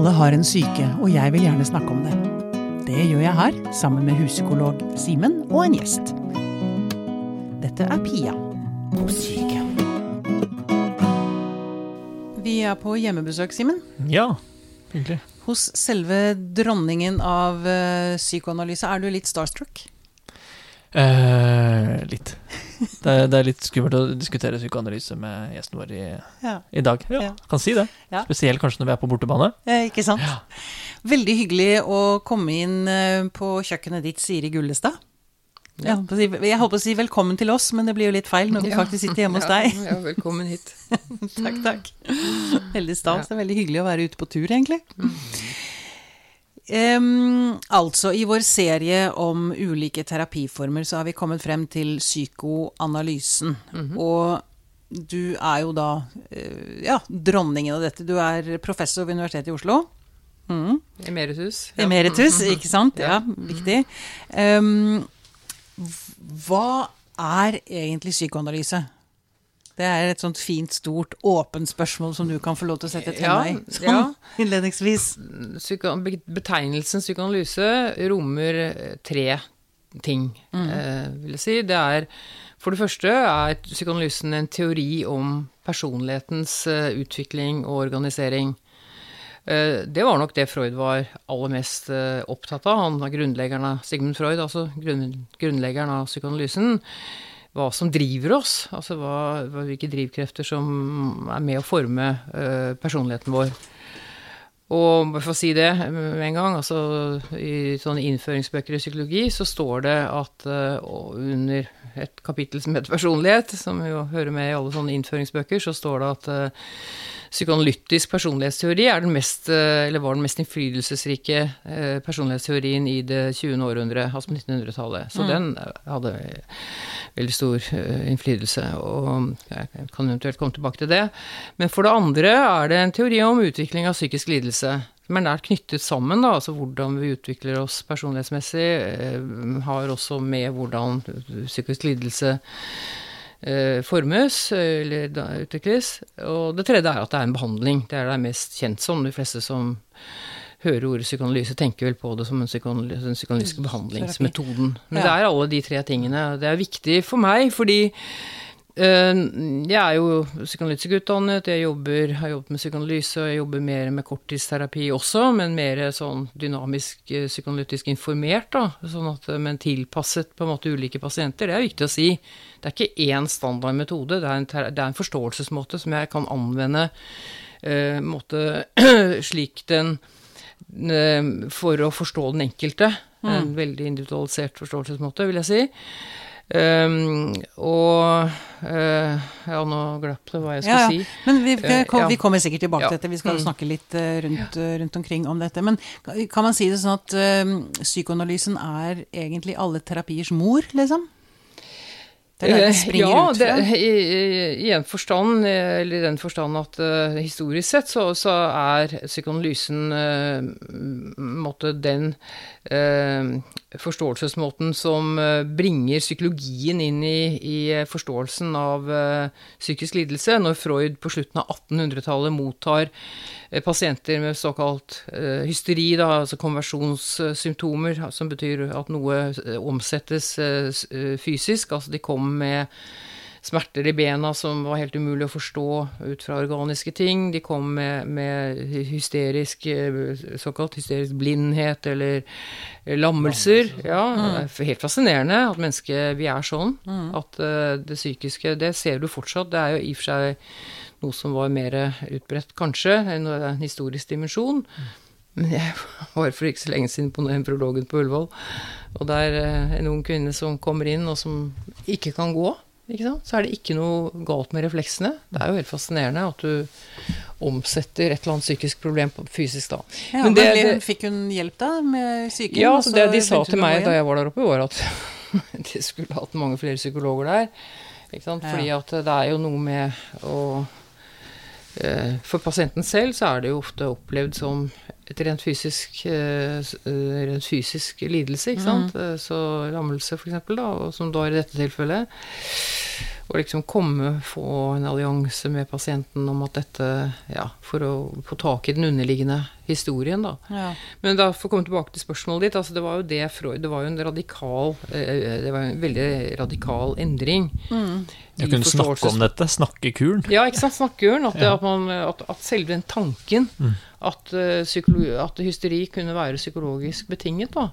Alle har en syke, og jeg vil gjerne snakke om det. Det gjør jeg her, sammen med huspsykolog Simen og en gjest. Dette er Pia på syke. Vi er på hjemmebesøk, Simen. Ja, hyggelig. Hos selve dronningen av eh, psykoanalyse. Er du litt starstruck? Eh, litt. Det er, det er litt skummelt å diskutere psykoanalyse med gjesten vår i, Ja. i dag. Ja, Ja. Kan si det. Ja. Spesielt kanskje når vi er på bortebane. Ikke sant? Ja. Veldig hyggelig å komme inn eh, på kjøkkenet ditt, Siri Gullestad. Jeg holdt på å si- Jeg holdt på å si velkommen til oss, men det blir jo litt feil når vi faktisk sitter hjemme hos deg. Ja, ja, velkommen hit. Takk, takk. Veldig stas. Det er veldig hyggelig å være ute på tur, egentlig. Em, altså, i vår serie om ulike terapiformer så har vi kommet frem til psykoanalysen. Og du er jo da eh, ja, dronningen av dette. Du er professor ved Universitetet i Oslo. Mm. Emeritus. Emeritus, ikke sant? Ja, viktig. Um, hva er egentlig psykoanalyse? Det er et sånt fint, stort, åpent spørsmål som du kan få lov til å sette til Ja, meg sånn ja. innledningsvis. Betegnelsen psykoanalyse rommer eh, tre ting, eh, vil jeg si. Det er For det første er psykoanalysen en teori om personlighetens eh, utvikling og organisering. Det var nok det Freud var aller mest opptatt av. Han var grunnleggeren av Sigmund Freud, altså grunn, grunnleggeren av psykoanalysen. Hva som driver oss, altså hva, hvilke drivkrefter som er med å forme uh, personligheten vår. Og bare for å si det med en gang, altså i sånne innføringsbøker i psykologi så står det at uh, under et kapittel som heter personlighet, som jo hører med i alle sånne innføringsbøker, så står det at uh, psykoanalytisk personlighetsteori er den mest, uh, eller var den mest innflytelsesrike personlighetsteorien i det 20. århundre, altså på 1900-tallet. Så den hadde veldig stor uh, innflytelse, og jeg kan eventuelt komme tilbake til det. Men for det andre er det en teori om utvikling av psykisk lidelse som er nært knyttet sammen, da, altså hvordan vi utvikler oss personlighetsmessig, eh, har også med hvordan psykisk lidelse eh, formes eller utvikles. Og det tredje er at det er en behandling. Det er det mest kjent som. De fleste som hører ordet psykoanalyse, tenker vel på det som den psykoanalytiske behandlingsmetoden. Men Ja. det er alle de tre tingene. Det er viktig for meg, fordi Eh, Jeg er jo psykoanalytisk utdannet, jeg jobber, har jobbet med psykoanalyse, og jeg jobber mer med korttidsterapi også, men mer sånn dynamisk eh, psykoanalytisk informert, da. Sånn at, eh, men tilpasset på en måte ulike pasienter. Det er viktig å si. Det er ikke én standardmetode, det er en, det er en forståelsesmåte som jeg kan anvende uh, måte, slik den For å forstå den enkelte. En veldig individualisert forståelsesmåte, vil jeg si. Um, og uh, Ja, nå glapp det hva jeg skulle Ja, ja. si. Men vi, Eh, kom, vi kommer sikkert tilbake Ja. til dette. Vi skal Mm. snakke litt eh, rundt, eh, rundt omkring om dette. Men kan- man si det sånn at eh, psykoanalysen er egentlig alle terapiers mor, liksom? Det er det Eh, springer ja, ut det, i, i, i en forstand, eh, eller i den forstand at uh, historisk sett så, så er psykoanalysen uh, den uh, forståelsesmåten som bringer psykologien inn i, i forståelsen av psykisk lidelse. Når Freud på slutten av 1800-tallet mottar pasienter med såkalt eh, hysteri, da, altså konversjonssymptomer, som betyr at noe eh, omsettes eh, eh, fysisk. Altså de kom med smerter i bena som var helt umulig å forstå ut fra organiske ting. De kom med, med hysterisk, eh, såkalt hysterisk blindhet eller eh, lammelser. Ja, er helt fascinerende at mennesket Vi er sånn. At eh, det psykiske Det ser du fortsatt. Det er jo i og for seg noe som var mer utbredt, kanskje, enn en historisk dimensjon. Men jeg var for ikke så lenge siden på prologen på Ullevål, og det er eh, en ung kvinne som kommer inn, og som ikke kan gå. Ikke? Så er det ikke noe galt med refleksene. Det er jo helt fascinerende at du omsetter et eller annet psykisk problem på fysisk, da. Ja, Men det- men det- Fikk hun hjelp da med psyken? Ja, så det de sa til meg da jeg var der oppe, var at de skulle hatt mange flere psykologer der. Fordi at det er jo noe med å For pasienten selv så er det jo ofte opplevd som et rent fysisk, eh, eh, rent fysisk lidelse, ikke sant. Mm. Eh, Så lammelse, for eksempel, da, og som da i dette tilfellet. Å liksom komme, få en allianse med pasienten om at dette Ja, for å få tak i den underliggende historien, da. Ja. Men da for å komme tilbake til spørsmålet ditt, altså det var jo det Freud Det var jo en radikal eh, Det var jo en veldig radikal endring. Jeg i kunne snakke om dette. Snakkekuren. ja, ikke sant, Snakkekuren. At, Ja. at, man, at, at selve den tanken at, eh, at hysteri kunne være psykologisk betinget, da.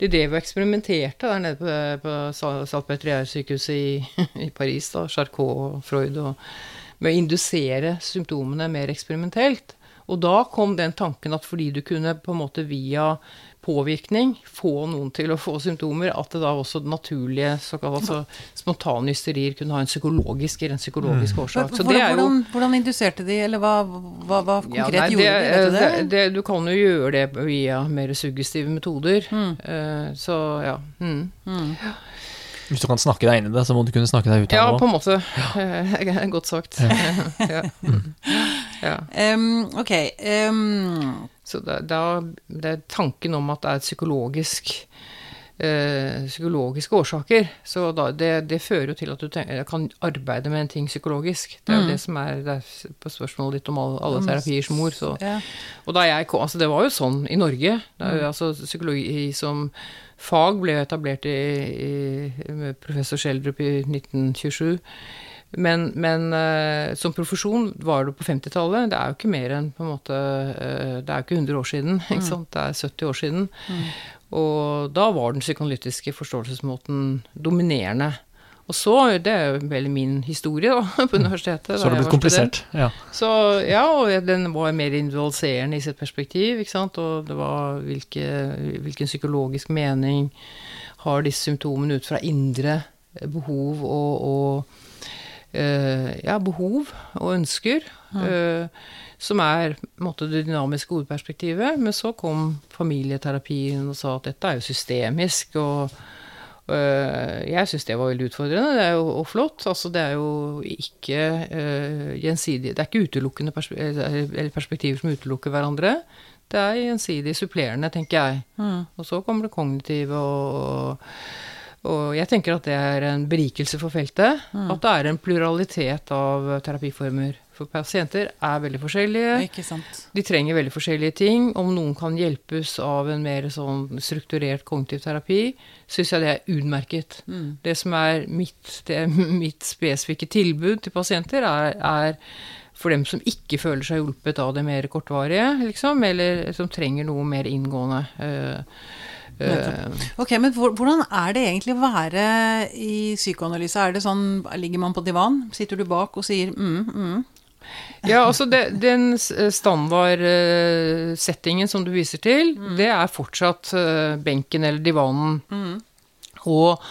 De drev og eksperimenterte der nede på, på Sa- Salpêtrière-sykehuset i, i Paris, da, Charcot og Freud, og, med å indusere symptomene mer eksperimentelt. Og da kom den tanken at fordi du kunne på en måte via påvirkning få noen til å få symptomer, at det da også naturlige såkalt altså, spontane hysterier kunne ha en psykologisk, en psykologisk årsak. Så det er jo hvordan, hvordan induserte de, eller hva, hva, hva ja, konkret det, gjorde de? Vet du det? det, det, du kan jo gjøre det via mer suggestive metoder. Eh, så ja. Mm. Hvis du kan snakke deg inn i det, så må du kunne snakke deg ut Ja, på en måte. Ja. Godt sagt. ja. Mm. Ja. Em, ok. Um. Så da, da det er tanken om at det er et psykologisk øh, psykologiske årsaker. Så da, det, det fører jo til at du tenker, kan arbeide med en ting psykologisk. Det er jo det som er, det er på spørsmålet ditt om alle, alle terapiers mor. Så. ja. Og da jeg kom, altså det var jo sånn i Norge. Da, mm. altså Psykologi som fag ble jo etablert i, i, med professor Schjelderup i 1927. Men, men uh, som profesjon var det på 50-tallet. Det er jo ikke mer enn på en måte uh, Det er jo ikke 100 år siden. Ikke sant? Det er 70 år siden. Og da var den psykoanalytiske forståelsesmåten dominerende. Og så, Det er jo vel min historie da, på universitetet. Så har det blitt komplisert. Ja. Så ja, og den var mer individualiserende i sitt perspektiv, ikke sant. Og det var hvilke, hvilken psykologisk mening har disse symptomene ut fra indre behov og, og ja, behov og ønsker. eh, som er måtte, det dynamiske hovedperspektivet. Men så kom familieterapien og sa at dette er jo systemisk. og Øh, jeg syns det var veldig utfordrende, det er jo og flott. Altså, det er jo ikke uh, gjensidig Det er ikke utelukkende perspektiver, perspektiver som utelukker hverandre. Det er gjensidig supplerende, tenker jeg. Og så kommer det kognitive og, og og jeg tenker at det er en berikelse for feltet. At det er en pluralitet av terapiformer. For pasienter er veldig forskjellige. De trenger veldig forskjellige ting. Om noen kan hjelpes av en mer sånn strukturert kognitiv terapi, syns jeg det er utmerket. Det som er mitt, det er mitt spesifikke tilbud til pasienter, er, er for dem som ikke føler seg hjulpet av det mer kortvarige, liksom, eller som trenger noe mer inngående. eh, eh, Ok, men hvordan er det egentlig å være i psykoanalyse? Er det sånn, Ligger man på divan? Sitter du bak og sier mm, mm? Ja, altså det, den standardsettingen som du viser til, det er fortsatt eh, benken eller divanen. Og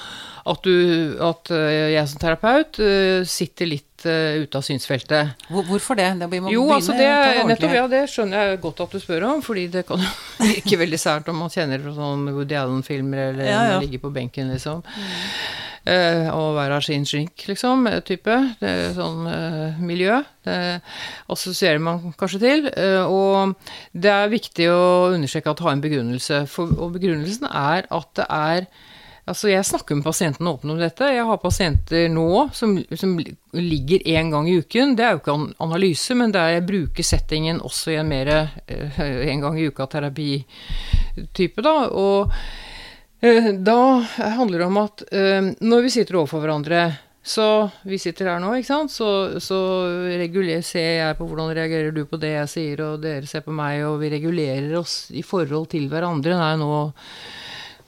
at, du, at eh, jeg som terapeut eh, sitter litt eh, ute av synsfeltet. Hvor, hvorfor det? det Jo, altså det, nettopp, ja, det skjønner jeg godt at du spør om, fordi det kan virke veldig sært om man kjenner fra sånn Woody Allen-filmer, eller Ja, ja. ligger på benken, liksom. Uh, og være sin skink, liksom, eh, type. Det er sånn uh, miljø. Det assosierer man kanskje til. Uh, og det er viktig å understreke at det har en begrunnelse. For, og begrunnelsen er at det er Altså, jeg snakker med pasientene åpent om dette. Jeg har pasienter nå som, som ligger én gang i uken. Det er jo ikke an analyse, men der jeg bruker settingen også i en mer eh, en gang i uka-terapitype, da. Og eh, da handler det om at eh, når vi sitter overfor hverandre så vi sitter her nå, ikke sant, så, så reguler, ser jeg på hvordan reagerer du på det jeg sier, og dere ser på meg, og vi regulerer oss i forhold til hverandre. Nei, nå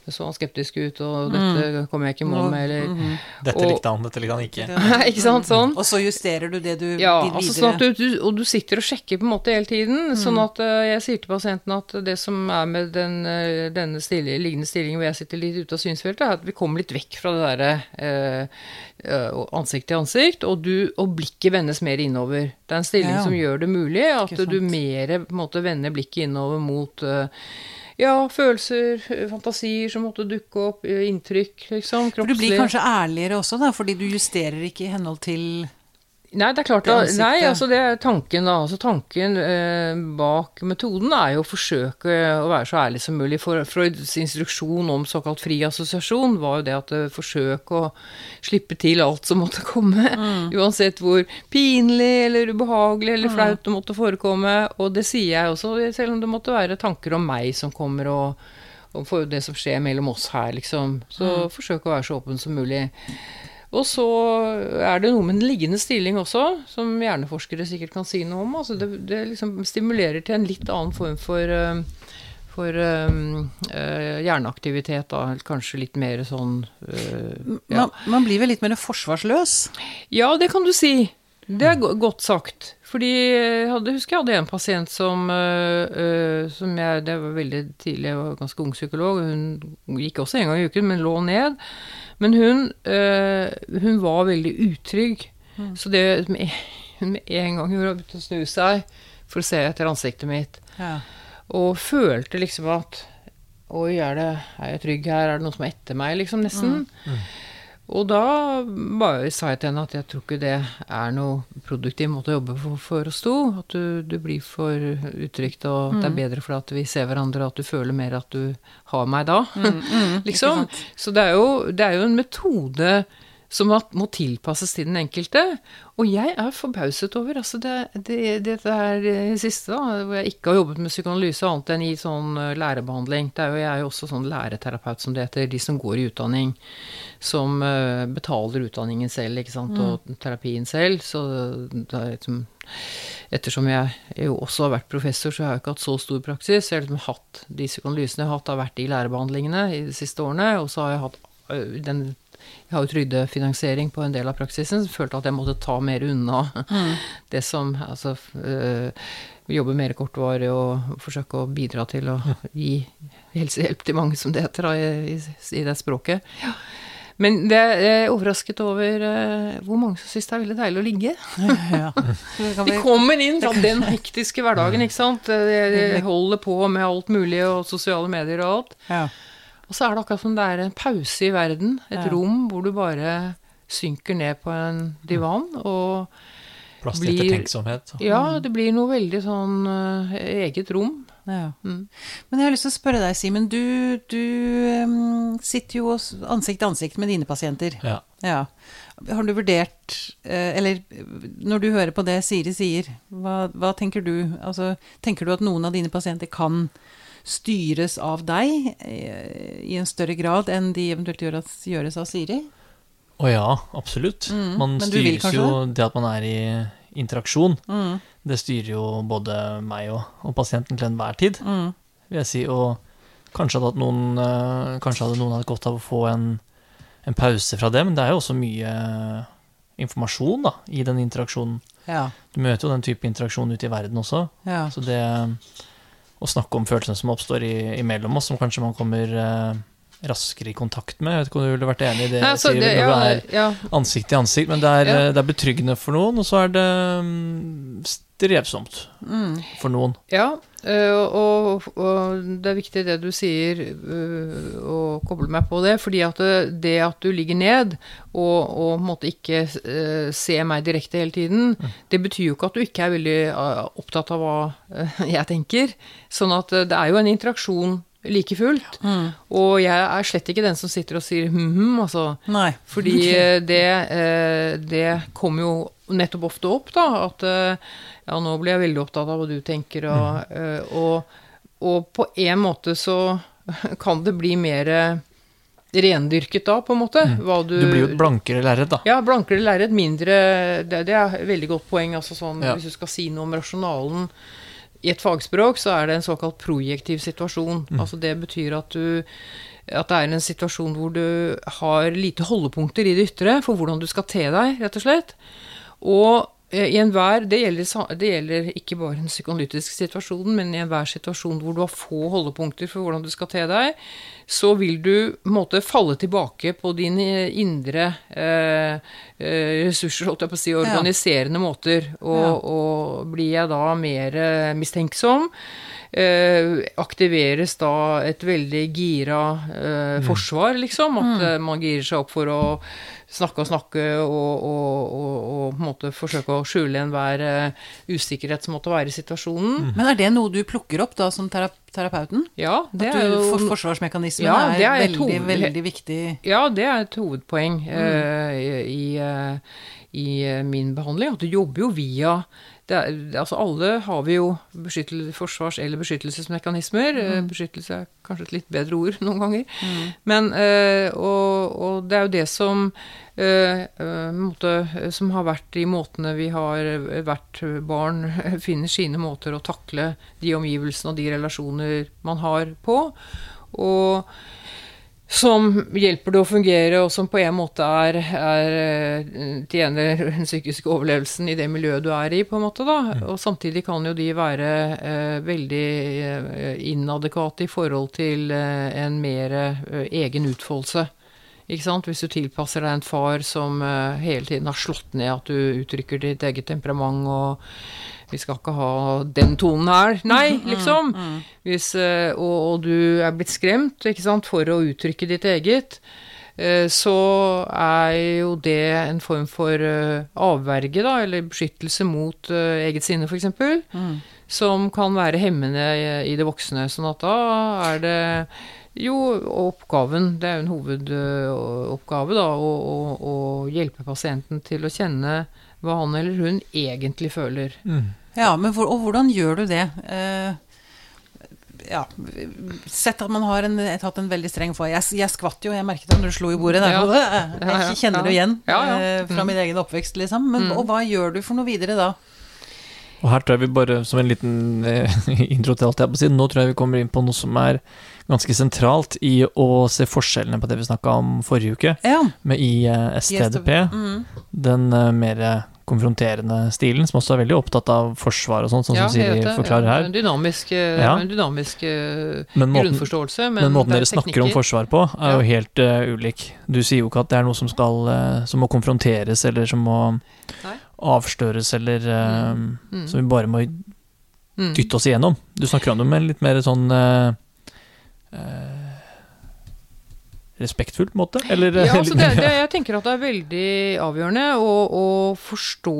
så han skeptisk ut, og dette kommer jeg ikke i mål med, eller Dette likte han, dette likte han ikke. Ikke sant, sånn. Og så justerer du det du Ja, vil altså sånn at du, du, og du sitter og sjekker på en måte hele tiden. Sånn at eh, jeg sier til pasienten at det som er med den, eh, denne stille, liggende stillingen hvor jeg sitter litt ute av synsfeltet, er at vi kommer litt vekk fra det derre eh, eh, ansikt til ansikt, og, du, og blikket vendes mer innover. Det er en stilling Ja. som gjør det mulig at du mer på en måte vender blikket innover mot eh, ja, følelser, eh, fantasier som måtte dukke opp, eh, inntrykk, liksom. For du blir kanskje ærligere også, da, fordi du justerer ikke i henhold til Nei, det er klart Det. Nei, altså det er tanken, da. Altså tanken eh, bak metoden er jo å forsøke å være så ærlig som mulig. For Freuds instruksjon om såkalt fri assosiasjon var jo det at eh, forsøk å slippe til alt som måtte komme. Uansett hvor pinlig eller ubehagelig eller flaut det måtte forekomme. Og det sier jeg også, selv om det måtte være tanker om meg som kommer og, for det som skjer mellom oss her, liksom. Så forsøk å være så åpen som mulig. Og så er det noe med den liggende stilling også, som hjerneforskere sikkert kan si noe om. Altså det, det liksom stimulerer til en litt annen form for, eh, for um, uh, hjerneaktivitet, da. Kanskje litt mer sånn uh, ja. Man, man blir vel litt mer forsvarsløs? ja, det kan du si. Det er go godt sagt. Fordi jeg hadde, husker jeg hadde en pasient som, øh, som jeg Det var veldig tidlig, jeg var ganske ung psykolog. Hun gikk også en gang i uken, men lå ned. Men hun, øh, hun var veldig utrygg. Så det med, hun med en gang gjorde, begynte å snu seg for å se etter ansiktet mitt. Ja. Og følte liksom at Oi, er, det, er jeg trygg her? Er det noen som er etter meg, liksom, nesten? Og da bare sa jeg til henne at jeg tror ikke det er noe produktiv måte å jobbe for, for oss to. At du, du blir for utrygt, og at det er bedre for deg at vi ser hverandre, at du føler mer at du har meg da. liksom. Så det er, jo, det er jo en metode som må tilpasses til den enkelte. Og jeg er forbauset over altså det, det, dette her eh, siste, da, hvor jeg ikke har jobbet med psykoanalyse annet enn i sånn eh, lærebehandling. Det er jo, jeg er jo også sånn læreterapeut, som det heter. De som går i utdanning, som eh, betaler utdanningen selv, ikke sant, og terapien selv. Så det er liksom Ettersom jeg jo også har vært professor, så har jeg ikke hatt så stor praksis. Jeg har liksom hatt De psykoanalysene jeg har hatt, har vært i lærebehandlingene i de siste årene. Og så har jeg hatt den Jeg har jo trygdefinansiering på en del av praksisen, så følte at jeg måtte ta mer unna det som Altså øh, jobbe mer kortvarig og forsøke å bidra til å gi helsehjelp til mange, som det heter i, i, det språket. Ja. Men det jeg er overrasket over uh, hvor mange som syns det er veldig deilig å ligge. Ja. ja. De kommer inn fra den hektiske hverdagen, ikke sant. De holder på med alt mulig, og sosiale medier og alt. ja. Og så er det akkurat som det er en pause i verden. Et Ja. rom hvor du bare synker ned på en divan, og Plass til ettertenksomhet. ja, det blir noe veldig sånn uh, eget rom. Ja. Mm. Men jeg har lyst til å spørre deg, Simen. Du, du um, sitter jo ansikt til ansikt med dine pasienter. Ja. Ja. Har du vurdert uh, Eller når du hører på det Siri sier, hva, hva tenker du? Altså, tenker du at noen av dine pasienter kan styres av deg eh, i en større grad enn de eventuelt gjøres, gjøres av Siri? Å ja, absolutt. Mm, Man men du vil styres jo Det at man er i interaksjon, Mm, det styrer jo både meg og, og pasienten til enhver tid, mm, vil jeg si. Og kanskje hadde, noen, eh, kanskje hadde noen hatt godt av å få en, en pause fra det, men det er jo også mye informasjon da, i den interaksjonen. ja. Du møter jo den type interaksjon ute i verden også. ja. Så det å snakke om følelsene som oppstår i, imellom oss, som kanskje man kommer eh, raskere i kontakt med Jeg vet ikke om du ville vært enig i det, Nei, så det, ja, det er ja, ansikt til ansikt, men det er, Ja. eh, det er betryggende for noen, og så er det mm, strevsomt Mm, for noen. Ja, øh, og, og det er viktig det du sier, øh, å koble meg på det. fordi at det, det at du ligger ned og, og måtte ikke se meg direkte hele tiden, det betyr jo ikke at du ikke er veldig opptatt av hva jeg tenker. Sånn at det er jo en interaksjon like fullt. mm. Og jeg er slett ikke den som sitter og sier hm-hm, altså. Nei. Fordi okay. det, eh, det kommer jo nettopp ofte opp, da, at eh, ja, nå blir jeg veldig opptatt av hva du tenker, og, mm. og, og på en måte så kan det bli mer eh, rendyrket da, på en måte. Hva du, Du blir jo et blankere lerret, da. ja, blankere lerret, mindre det, det er et veldig godt poeng. altså sånn, Ja. Hvis du skal si noe om rasjonalen i et fagspråk, så er det en såkalt projektiv situasjon. Altså Det betyr at du at det er en situasjon hvor du har lite holdepunkter i det ytre for hvordan du skal te deg, rett og slett. Og i enhver det, gjelder det gjelder ikke bare den psykoanalytiske situasjonen, men i enhver situasjon hvor du har få holdepunkter for hvordan du skal te deg, så vil du måte falle tilbake på dine indre eh, eh, ressurser, holdt jeg på å si, organiserende måter. Og, Ja. og blir jeg da mer eh, mistenksom, eh, aktiveres da et veldig gira eh, forsvar, liksom. At mm. man girer seg opp for å snakke og snakke og, og, og, og på en måte forsøke å skjule enhver uh, usikkerhet som måtte være i situasjonen. Men er det noe du plukker opp da som terap terapeuten? Ja, det At er du, jo for, forsvarsmekanismen Ja, det er, er veldig, hoved- veldig viktig. Ja, det er et hovedpoeng eh, i, eh, i eh, min behandling. At du jobber jo via er, altså Alle har vi jo forsvars- eller beskyttelsesmekanismer. Mm. Beskyttelse er kanskje et litt bedre ord noen ganger. Men, eh, og, og det er jo det som eh, eh, måte, som har vært i måtene vi har vært barn finner sine måter å takle de omgivelsene og de relasjoner man har på. Og som hjelper det å fungere, og som på en måte er, er eh, tjener den psykiske overlevelsen i det miljøet du er i, på en måte, da. Og samtidig kan jo de være eh, veldig eh, inadekvate i forhold til eh, en mer eh, egen utfoldelse. Ikke sant? Hvis du tilpasser deg en far som eh, hele tiden har slått ned at du uttrykker ditt eget temperament og vi skal ikke ha den tonen her. Nei, liksom. Hvis, eh, og, og du er blitt skremt sant, for å uttrykke ditt eget, eh, så er jo det en form for eh, avverge, da, eller beskyttelse mot eget sinne, f.eks. Mm. Som kan være hemmende i, i det voksne. Sånn at da er det jo oppgaven, det er jo en hovedoppgave, da, å, å, å hjelpe pasienten til å kjenne hva han eller hun egentlig føler. Ja, men for, og hvordan gjør du det? Eh, ja, Sett at man har en, tatt en veldig streng far. Jeg, jeg skvatt jo, jeg merket det når du slo i bordet. Der. Ja. Jeg, kjenner det igjen Ja, ja. Mm. fra Mm. min egen oppvekst, liksom. Men, Og hva gjør du for noe videre da? Og her tror jeg vi bare, som en liten eh, intro til alt jeg har på siden, nå tror jeg vi kommer inn på noe som er ganske sentralt i å se forskjellene på det vi snakka om forrige uke, Ja. med ISTDP. Mm. Den mer konfronterende stilen, som også er veldig opptatt av forsvar og sånn, sånn Ja, som Siri forklarer her. En dynamisk, eh, Ja. en dynamisk eh, Men måten, grunnforståelse, men, men måten dere teknikker. snakker om forsvar på, er jo helt uh, ulik. Du sier jo ikke at det er noe som skal uh, Som må konfronteres, eller som må Nei. avsløres, eller uh, Mm. som vi bare må Mm. dytte oss igjennom. Du snakker om det med litt mer sånn uh, eh, respektfull måte, eller? Ja, altså det, det, jeg tenker at det er veldig avgjørende å, å forstå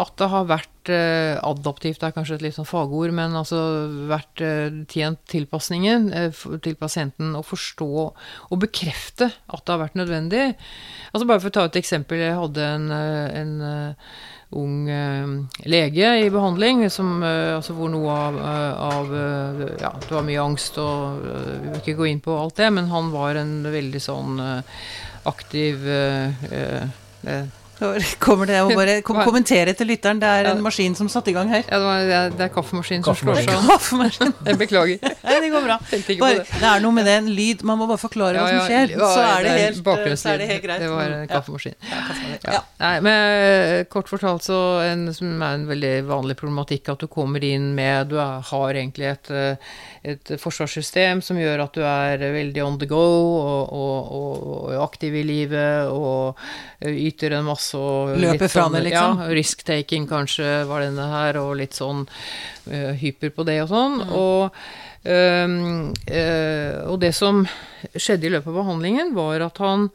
at det har vært eh, adaptivt, det er kanskje et litt sånn fagord, men altså vært eh, tjent tilpasningen eh, til pasienten å forstå og bekrefte at det har vært nødvendig. Altså Bare for å ta et eksempel. Jeg hadde en, eh, en eh, ung eh, lege i behandling som, eh, altså hvor noe av, eh, av Ja, det var mye angst, og vi vil ikke gå inn på alt det, men han var en veldig sånn aktiv eh, Kommer det, må bare kom, kommentere til lytteren. Det er en maskin som satte i gang her. Ja, det, var, det er- det er kaffemaskinen som slår an. Jeg beklager. Nei, det går bra. Bare, det. er noe med det, en lyd Man må bare forklare hva som skjer. ja, så, er det helt, eh, så er det helt greit. Det var en Ja. kaffemaskin. Ja. Ja. Ja. Nei, men eh, kort fortalt så en, som er en veldig vanlig problematikk, at du kommer inn med Du er, har egentlig et, eh, et forsvarssystem som gjør at du er veldig on the go og, og, og, og aktiv i livet og eh, yter en masse Løper litt fra sånn- det, liksom. Ja, risk-taking kanskje var denne her, og litt sånn uh, hyper på det og sånn. Mm. Og um, uh, og det som skjedde i løpet av behandlingen, var at han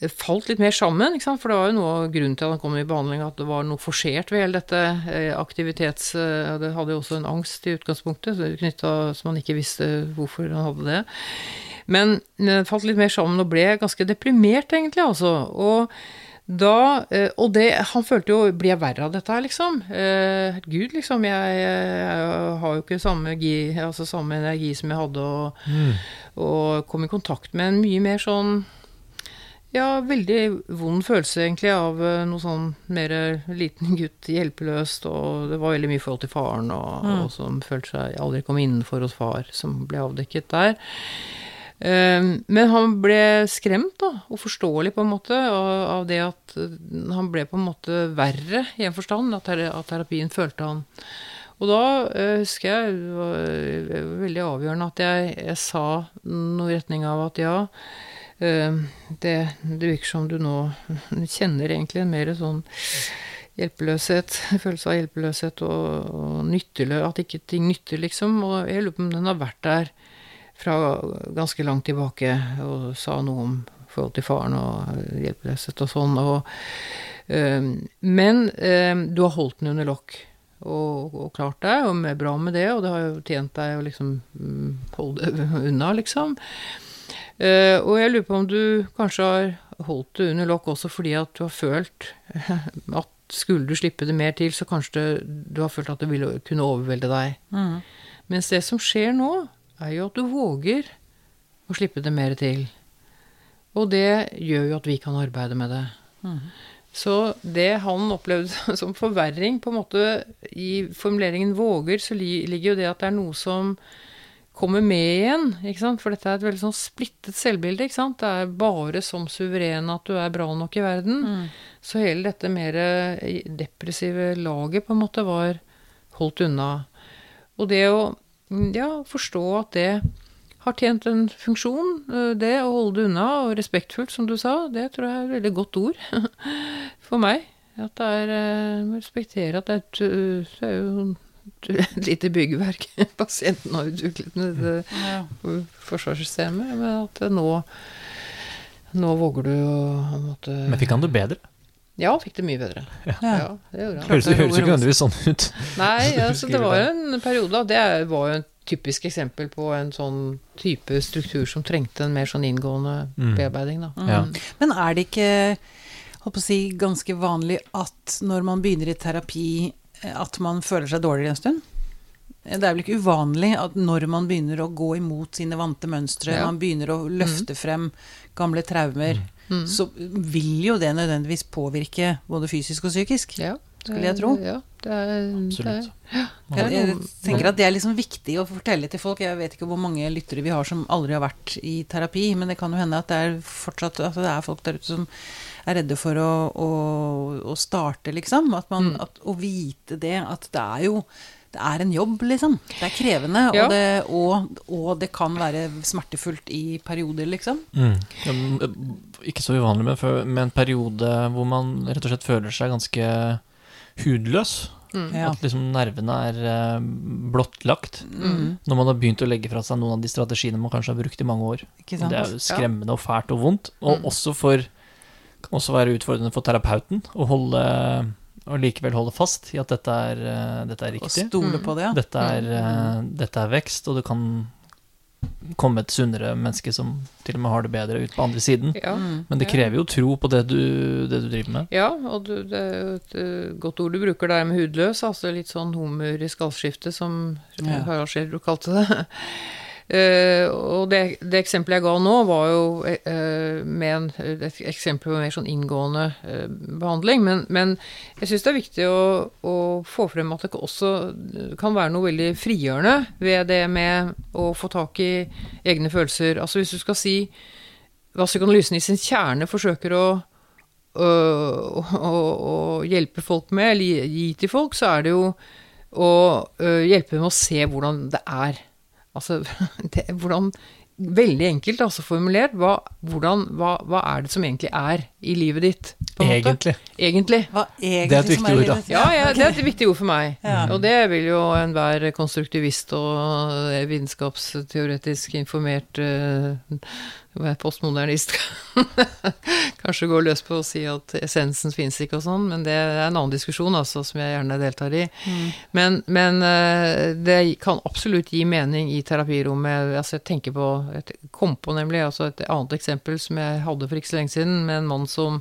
eh, falt litt mer sammen. For det var jo noe av grunnen til at han kom i behandling, at det var noe forsert ved hele dette aktivitets... Det hadde jo også en angst i utgangspunktet, så knyttet, så man ikke visste hvorfor han hadde det. Men det falt litt mer sammen og ble ganske deprimert, egentlig, altså. Og da, eh, og det, han følte jo Blir jeg verre av dette her, liksom? Eh, Gud, liksom. Jeg, jeg har jo ikke samme, gi, altså samme energi som jeg hadde, og, Mm. og kom i kontakt med en mye mer sånn Ja, veldig vond følelse, egentlig, av eh, noe sånn mer liten gutt, hjelpeløst, og det var veldig mye forhold til faren, og, og som følte seg aldri kom innenfor hos far, som ble avdekket der. Eh, Men han ble skremt, da, og forståelig på en måte, av, det at eh, han ble på en måte verre i en forstand, at, terapien følte han. Og da eh, husker jeg det var veldig avgjørende at jeg, jeg sa noe i retning av at ja, eh, det, det virker som du nå kjenner egentlig en mer sånn hjelpeløshet, følelse av hjelpeløshet og, og nyttelø, at ikke ting nytter, liksom. Og jeg lurer på om den har vært der fra ganske langt tilbake og sa noe om forhold til faren og hjelpeløshet og sånn. Og, øh, men øh, du har holdt den under lokk og, og, klart deg, og er bra med det, og det har jo tjent deg å liksom mm, holde det unna, liksom. Uh, og jeg lurer på om du kanskje har holdt det under lokk også fordi at du har følt at skulle du slippe det mer til, så kanskje det, du har følt at det ville kunne overvelde deg. Mm. Mens det som skjer nå, er jo at du våger å slippe det mer til. Og det gjør jo at vi kan arbeide med det. Mm. Så det han opplevde som forverring, på en måte i formuleringen 'våger', så ligger jo det at det er noe som kommer med igjen. ikke sant? For dette er et veldig sånn splittet selvbilde. ikke sant? Det er bare som suveren at du er bra nok i verden. Mm. Så hele dette mer eh, depressive laget på en måte var holdt unna. Og det å ja, forstå at det har tjent en funksjon, eh, det å holde det unna, og respektfullt, som du sa, det tror jeg er et veldig godt ord for meg. At det er eh, Respektere at det er, et, det er jo et lite byggverk pasienten har utviklet med det ja. forsvarssystemet. Men at nå, nå våger du å måtte Men fikk han det bedre? Ja, fikk det mye bedre. Ja. ja det gjorde han. Høres, høres ikke nødvendigvis sånn ut. Nei, altså, det var jo en periode og Det var jo en typisk eksempel på en sånn type struktur som trengte en mer sånn inngående mm. bearbeiding. Da. Mm. Ja. Men er det ikke å si, ganske vanlig at når man begynner i terapi at man føler seg dårligere en stund. Det er vel ikke uvanlig at når man begynner å gå imot sine vante mønstre, ja. man begynner å løfte mm. frem gamle traumer, mm. så vil jo det nødvendigvis påvirke både fysisk og psykisk. Ja, skulle jeg tro. Ja, det er, Absolutt. Det er, ja. jeg, jeg, tenker at det er liksom viktig å fortelle til folk. Jeg vet ikke hvor mange lyttere vi har som aldri har vært i terapi, men det kan jo hende at det er fortsatt at det er folk der ute som er redde for å, å, å starte, liksom. At man, mm. at, å vite det, at det er jo det er en jobb, liksom. Det er krevende, ja. og, det, og, og, det, kan være smertefullt i perioder, liksom. Mm. Ikke så uvanlig med, med, en periode hvor man rett og slett føler seg ganske hudløs. Mm. At liksom nervene er uh, blottlagt. Mm. Når man har begynt å legge fra seg noen av de strategiene man kanskje har brukt i mange år. Det er jo skremmende ja. og fælt og vondt. Og mm. også for kan også være utfordrende for terapeuten å holde og likevel holde fast i at dette er, uh, dette er riktig. Og stole på det, ja. Dette er, uh, dette er, vekst, og det kan komme et sunnere menneske som til og med har det bedre ut på andre siden. Ja, Men det krever jo tro på det du, det du driver med. Ja, og du, det er jo et uh, godt ord du bruker der med hudløs, altså litt sånn humor i skallskiftet, som ja. Harald Schjelderup kalte det. Uh, og det, det, eksempelet jeg ga nå, var jo uh, med en, et eksempel på mer sånn inngående uh, behandling. Men, men jeg syns det er viktig å, å, få frem at det også kan være noe veldig frigjørende ved det med å få tak i egne følelser. Altså hvis du skal si hva psykoanalysen i sin kjerne forsøker å å, hjelpe folk med, eller gi til folk, så er det jo å hjelpe med å se hvordan det er. Altså, det, hvordan Veldig enkelt altså formulert. Hva, hvordan, hva, hva, er det som egentlig er i livet ditt? egentlig. egentlig. Hva egentlig det er et viktig ord, da. Ja, ja, det er et viktig ord for meg. Ja. Og det vil jo enhver konstruktivist og vitenskapsteoretisk informert uh, postmodernist kanskje gå løs på å si at essensen finnes ikke og sånn, men det er en annen diskusjon altså, som jeg gjerne deltar i. Mm. Men, men, uh, det kan absolutt gi mening i terapirommet. Altså, jeg tenker på Jeg kom på nemlig altså et annet eksempel som jeg hadde for ikke så lenge siden, med en mann som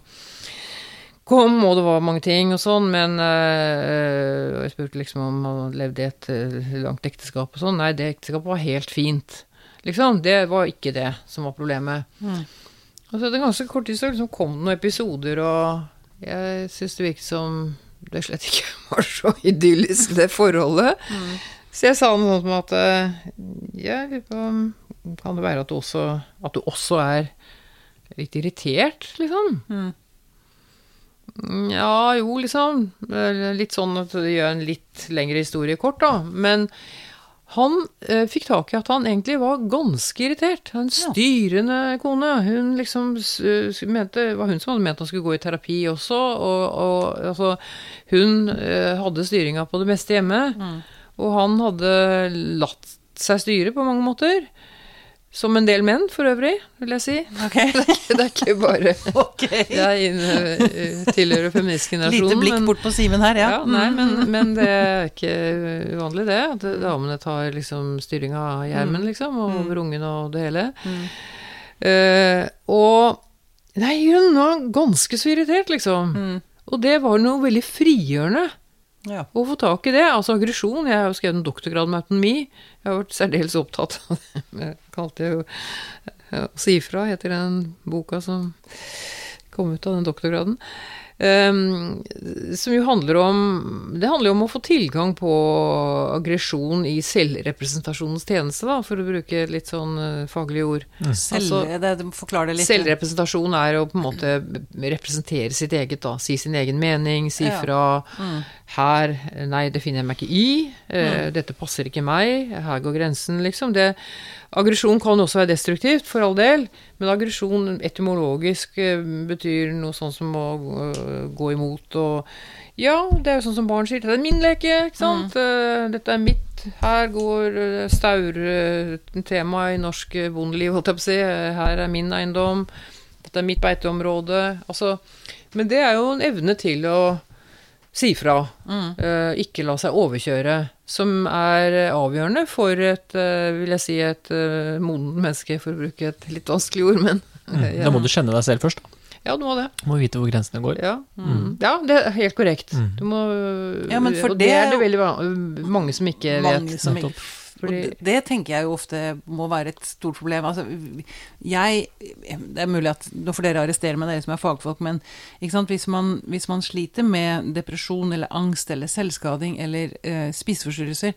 kom, og det var mange ting og sånn, men øh, Jeg spurte liksom om han levde i et langt ekteskap og sånn. Nei, det ekteskapet var helt fint. Liksom. Det var ikke det som var problemet. Mm. Og så etter ganske kort tid så liksom kom det noen episoder, og jeg syns det virket som det slett ikke var så idyllisk, det forholdet. Mm. Så jeg sa noe sånt som at eh, Ja, kan det være at du også, at du også er litt irritert, liksom? Mm. Ja, jo, liksom. Litt sånn at det gjør en litt lengre historie kort, da. Men Han eh, fikk tak i at han egentlig var ganske irritert. En styrende kone. Hun liksom mente, var hun som hadde ment han skulle gå i terapi også. Og, og altså, hun eh, hadde styringa på det meste hjemme. Og han hadde latt seg styre på mange måter. Som en del menn, for øvrig, vil jeg si. Okay. Det er ikke bare okay. jeg inne- eh, tilhører feministgenerasjonen. Lite blikk men- bort på Simen her, ja. ja, nei, men, men det er ikke uvanlig det. At damene tar liksom styringa av hjermen, liksom, og over ungen og det hele. Eh, og Nei, hun var ganske så irritert, liksom. Og det var noe veldig frigjørende ja. å få tak i det. Altså aggresjon. Jeg har jo skrevet en doktorgrad med autonomi. Jeg har vært særdeles opptatt av det. Jeg kalte jo Å Si ifra, heter den boka som kom ut av den doktorgraden. Um, som jo handler om Det handler jo om å få tilgang på aggresjon i selvrepresentasjonens tjeneste, da, for å bruke litt sånn eh, faglige ord. Selv, det, Forklar det litt. Selvrepresentasjon er å på en måte representere sitt eget, da. Si sin egen mening, si Ja. fra her Nei, det finner jeg meg ikke i. eh, Dette passer ikke meg. Her går grensen, liksom. Det, aggresjon kan også være destruktivt, for all del. Men aggresjon etymologisk uh, betyr noe sånn som å uh, gå imot og Ja, det er jo sånn som barn sier. Dette er min leke, ikke sant. Eh, Dette er mitt. Her går staur-temaet i norsk bondeliv, holdt jeg på å si. Her er min eiendom. Dette er mitt beiteområde. Altså, men det er jo en evne til å si fra. eh, ikke la seg overkjøre. Som er avgjørende for et, uh, vil jeg si, et uh, modent menneske, for å bruke et litt vanskelig ord, men Da må du kjenne deg selv først. da. Ja, du må det. Du må vite hvor grensene går. Ja, ja det er helt korrekt. Du må Ja, men for Og det er det- det veldig mange som ikke Mange vet. som ikke Fordi- det, det tenker jeg jo ofte må være et stort problem. Altså, jeg Det er mulig at Nå får dere arrestere meg, dere som er fagfolk, men? Hvis, man, hvis man sliter med depresjon eller angst eller selvskading eller eh, spiseforstyrrelser,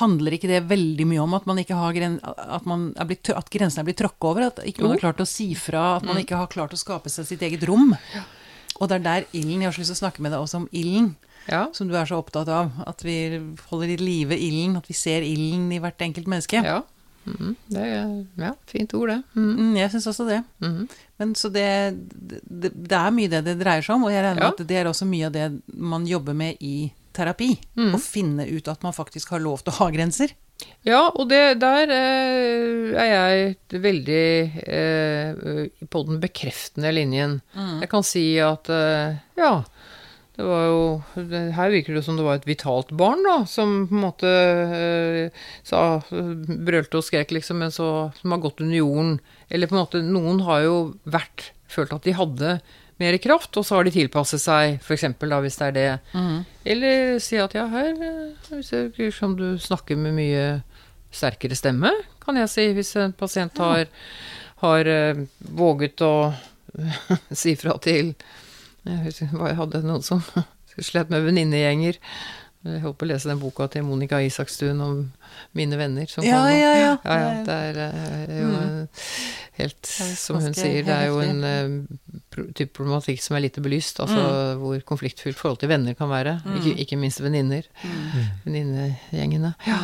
handler ikke det veldig mye om at man ikke har gren, at, man er blitt, at grensene er blitt tråkka over? At ikke man har klart å si fra? At man ikke har klart å skape seg sitt eget rom? Og det er der ilden Jeg har så lyst til å snakke med deg også om ilden Ja. som du er så opptatt av. At vi holder i live ilden, at vi ser ilden i hvert enkelt menneske. ja. Mm, Det er ja, fint ord, det. Mm. Mm, jeg syns også det. Mhm. Men så det, det, det er mye det det dreier seg om, og jeg regner med Ja. at det er også mye av det man jobber med i terapi. Å finne ut at man faktisk har lov til å ha grenser. Ja, og det, der eh, er jeg veldig eh, på den bekreftende linjen. Jeg kan si at eh, ja, det var jo Her virker det som det var et vitalt barn, da, som på en måte eh, sa Brølte og skrek, liksom, men så Som har gått under jorden. Eller på en måte Noen har jo vært Følt at de hadde mer kraft, og så har de tilpasset seg, f.eks. da, hvis det er det. Eller si at ja, her eh, hvis det virker som du snakker med mye sterkere stemme, kan jeg si, hvis en pasient har, har eh, våget å si fra til Jeg hadde noen som slet med venninnegjenger. Jeg holdt på å lese den boka til Monica Isakstuen om mine venner som Ja, nå. ja, ja. ja, ja det er eh, jo mm. helt, som hun sier, det er jo en eh, type problematikk som er lite belyst. Altså hvor konfliktfylt forhold til venner kan være. Ikke, ikke minst venninner. Venninnegjengene. Ja.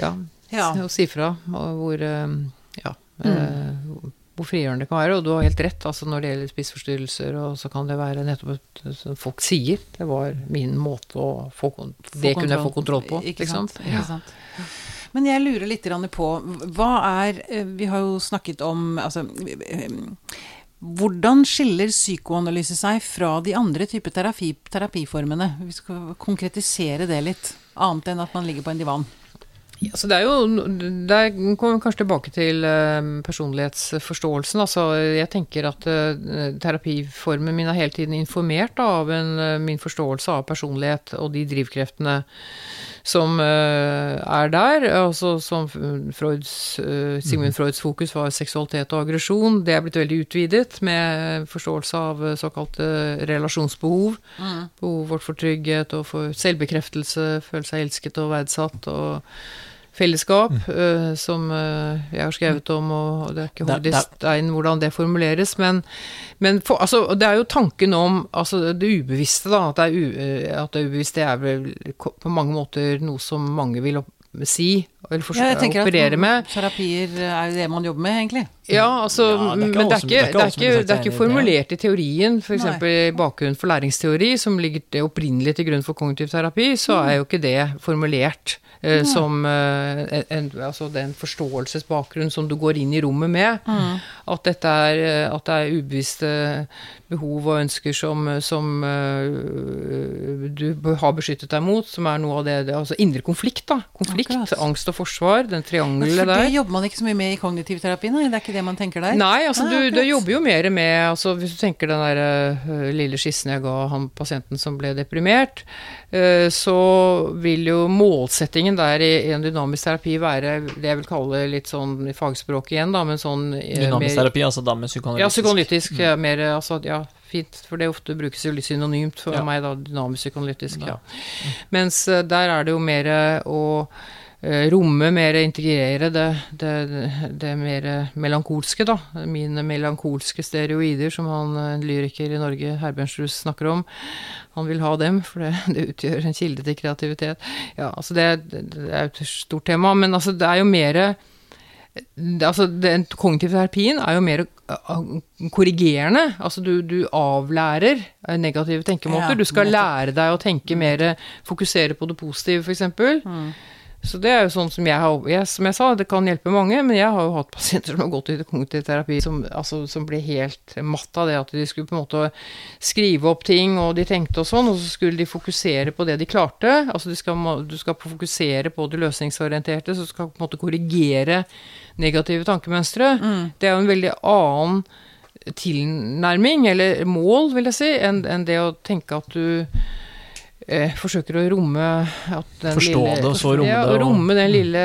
ja. Ja. Og si fra og hvor eh, Ja. eh, hvor frigjørende det kan være. Og du har helt rett, altså når det gjelder spiseforstyrrelser, og så kan det være nettopp et, som folk sier. Det var min måte å få få Det kunne jeg få kontroll på. Ikke liksom. sant. Ikke sant. Men jeg lurer litt på Hva er eh, Vi har jo snakket om altså, eh, Hvordan skiller psykoanalyse seg fra de andre typer terapi, terapiformene? Vi skal konkretisere det litt. Annet enn at man ligger på en divan. Ja, så det er jo Der kommer kanskje tilbake til eh, personlighetsforståelsen. Altså, jeg tenker at eh, terapiformen min er hele tiden informert av en, eh, min forståelse av personlighet og de drivkreftene som eh, er der. Altså, som Freuds, eh, Sigmund Freuds fokus var seksualitet og aggresjon. Det er blitt veldig utvidet med forståelse av eh, såkalte relasjonsbehov. Behovet vårt for trygghet og for selvbekreftelse, føle seg elsket og verdsatt. og fellesskap, eh, som eh, jeg har skrevet om, og det er ikke Det- hodet i stein hvordan det formuleres, men, men for, altså, det er jo tanken om altså, det ubevisste, da, at det er, u, eh, at det ubevisste er vel på mange måter noe som mange vil opp, si, eller for, Ja, jeg tenker operere at med. terapier er det man jobber med, egentlig. Ja, altså, Ja, det men det er ikke, det er ikke det er ikke, er formulert i teorien, f.eks. i bakgrunn for læringsteori, som ligger opprinnelig til grunn for kognitiv terapi, så Mm. er jo ikke det formulert eh, som eh, en, altså den forståelsesbakgrunn som du går inn i rommet med. Mm. At, dette er, eh, at det er ubevisste behov og ønsker som, som uh, du har beskyttet deg mot, som er noe av det, det Altså indre konflikt, da. Konflikt, Akkurat. angst og forsvar, den triangelet for det jobber man ikke så mye med i kognitiv terapi, nei? Det er ikke det man tenker der? Nei, altså Nei, du, du jobber jo mer med altså Hvis du tenker den der uh, lille skissen jeg ga han pasienten som ble deprimert, uh, så vil jo målsettingen der i, i en dynamisk terapi være det jeg vil kalle litt sånn i fagspråket igjen, da, men sånn Dynamisk mer- terapi, altså da med psykoanalytisk. Ja, psykoanalytisk. ja, Mer altså, ja, fint. For det ofte brukes jo litt synonymt for Ja. meg, da. Dynamisk psykoanalytisk. Ja. Ja. Mens eh, der er det jo mer å eh, romme, mer integrere det, det, det mer melankolske, da. Mine melankolske stereoider, som han eh, en lyriker i Norge, Herbjørnsrud, snakker om. Han vil ha dem, for det, det utgjør en kilde til kreativitet. Ja, altså det, det, er jo et stort tema, men altså det er jo mer det- altså, den kognitive terapien er jo mer uh, korrigerende. Altså, du, du avlærer uh, negative tenkemåter. Ja, du skal lære deg å tenke mer Fokusere på det positive, f.eks. Mm. Så det er jo sånn som jeg har jeg, Som jeg sa, det kan hjelpe mange, men jeg har jo hatt pasienter som har gått i kognitiv terapi som, altså, som ble helt matt av det at de skulle på en måte skrive opp ting, og de tenkte og sånn, og så skulle de fokusere på det de klarte. Altså de skal, du skal fokusere på det løsningsorienterte, så du skal på en måte korrigere negative tankemønstre. Det er jo en veldig annen tilnærming, eller mål, vil jeg si, enn enn det å tenke at du eh, forsøker å romme at den Forstå lille, det, og så romme ja, det, og- romme den lille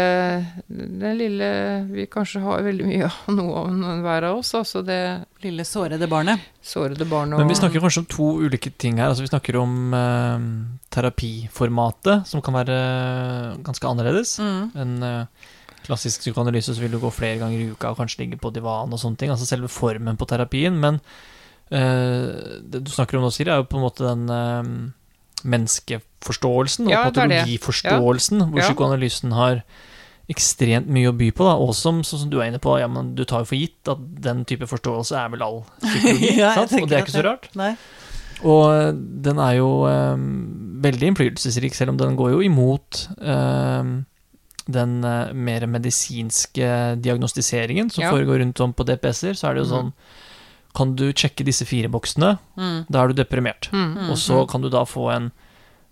Den lille Vi kanskje har veldig mye av noe av hver av oss. Altså det Lille sårede barnet. sårede barnet og Men vi snakker kanskje om to ulike ting her. Altså Vi snakker om eh, terapiformatet, som kan være ganske annerledes. Mm. En eh, klassisk psykoanalyse så vil du gå flere ganger i uka og kanskje ligge på divan og sånne ting. Altså selve formen på terapien. Men eh, det du snakker om nå, Siri, er jo på en måte den eh, menneskeforståelsen og Ja, patologiforståelsen, ja. hvor psykoanalysen har ekstremt mye å by på, da, og som, sånn som du er inne på, ja, men du tar jo for gitt at den type forståelse er vel all psykologi, Ja, sant? og det er ikke så rart. Nei. Og eh, den er jo um, veldig innflytelsesrik, selv om den går jo imot um, den uh, mer medisinske diagnostiseringen som Ja. foregår rundt om på DPS-er. Så er det jo Mhm. sånn Kan du sjekke disse fire boksene, Mm. da er du deprimert. Mm. Og så kan du da få en,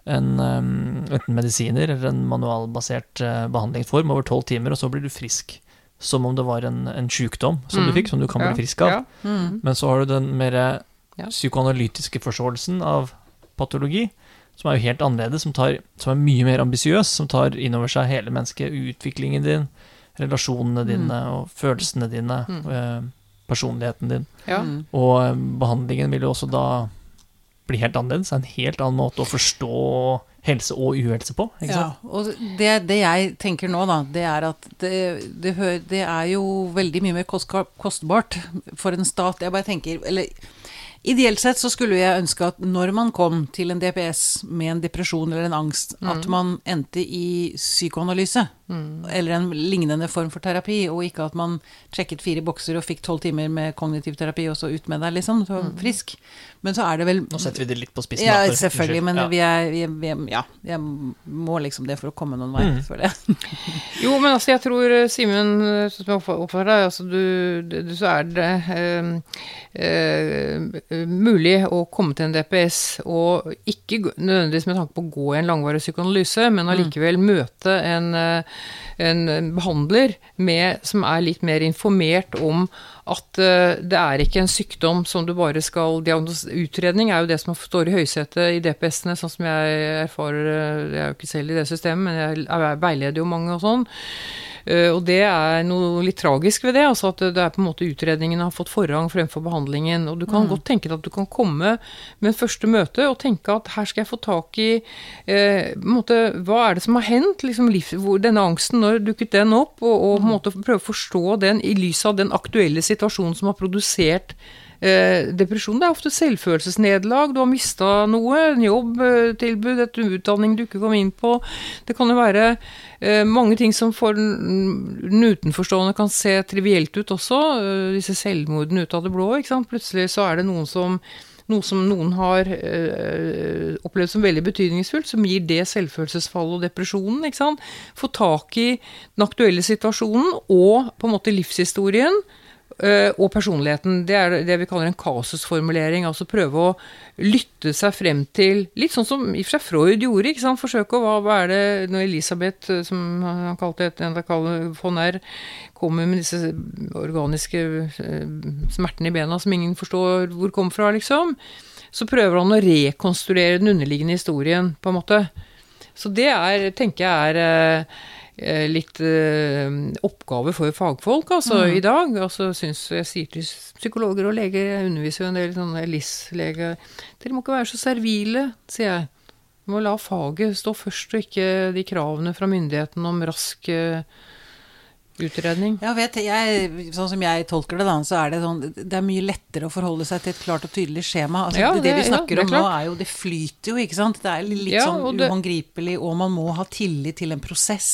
en eh, enten medisiner eller en manualbasert eh, behandlingsform over tolv timer, og så blir du frisk. Som om det var en, en sjukdom som du Mm. fikk, som du kan Ja, bli frisk av. Ja. Mm. Men så har du den mer Ja. psykoanalytiske forståelsen av patologi, som er jo helt annerledes, som, tar, som er mye mer ambisiøs, som tar inn over seg hele mennesket, utviklingen din, relasjonene dine og følelsene dine, Mm. Personligheten din. Ja. Mm. Og eh, behandlingen vil jo også da bli helt annerledes, en helt annen måte å forstå helse og uhelse på, ikke Ja, sant? og det, det jeg tenker nå, da, det er at det, det, det er jo veldig mye mer kostbart for en stat. Jeg bare tenker Eller ideelt sett så skulle jeg ønske at når man kom til en DPS med en depresjon eller en angst, at man endte i psykoanalyse. Eller en lignende form for terapi, og ikke at man sjekket fire bokser og fikk tolv timer med kognitiv terapi, og så ut med deg, liksom. Så frisk. Men så er det vel Nå setter vi det litt på spissen. ja, for- selvfølgelig, men ja. vi er, vi, er- vi er Ja, jeg må liksom det for å komme noen vei, Mm. føler jeg. Jo, men altså, jeg tror, eh, Simen, eh, som jeg oppfører oppfatter deg, altså, du, du, så er det øh, eh, mulig å komme til en DPS og ikke nødvendigvis med tanke på å gå i en langvarig psykoanalyse, men allikevel møte en, eh, en behandler med, som er litt mer informert om at eh, det er ikke en sykdom som du bare skal. Utredning er jo det som står i høysetet i DPS-ene, sånn som jeg erfarer eh, Jeg er jo ikke selv i det systemet, men jeg er- veileder jo mange og sånn. Eh, og det er noe litt tragisk ved det, altså at det er på en måte utredningen har fått forrang fremfor behandlingen. Og du kan godt tenke deg at du kan komme med en første møte og tenke at her skal jeg få tak i eh, måte, Hva er det som har hendt? Liksom, denne angsten, når dukket den opp? Og, og på en måte prøve å forstå den i lys av den aktuelle situasjonen som har produsert Eh, depresjon det er ofte selvfølelsesnederlag. Du har mista noe. En jobbtilbud, et utdanning du ikke kom inn på. Det kan jo være eh, mange ting som for den utenforstående kan se trivielt ut også. Eh, disse selvmordene ut av det blå. ikke sant? Plutselig så er det noen som noe som noen har øh, opplevd som veldig betydningsfullt, som gir det selvfølelsesfallet og depresjonen. ikke sant? Få tak i den aktuelle situasjonen og på en måte livshistorien og personligheten. Det er det vi kaller en kasusformulering. Altså prøve å lytte seg frem til Litt sånn som i og for seg Freud gjorde. ikke sant? Forsøke å hva, er det når Elisabeth, eh, som han kalte et von R, kommer med disse organiske eh, smertene i bena som ingen forstår hvor kommer fra, liksom. Så prøver han å rekonstruere den underliggende historien, på en måte. Så det er, tenker jeg er Eh, litt eh, oppgave for fagfolk altså, mm. i dag. Altså, synes Jeg sier til psykologer og leger, jeg underviser jo en del sånne LIS-leger Dere må ikke være så servile, sier jeg. Du må la faget stå først, og ikke de kravene fra myndighetene om rask uh, utredning. Ja, vet jeg, Sånn som jeg tolker det, da, så er det sånn Det er mye lettere å forholde seg til et klart og tydelig skjema. Altså, ja, det, det, vi snakker ja, det om nå, er jo Det flyter jo, ikke sant? Det er litt ja, sånn uhåndgripelig, og man må ha tillit til en prosess.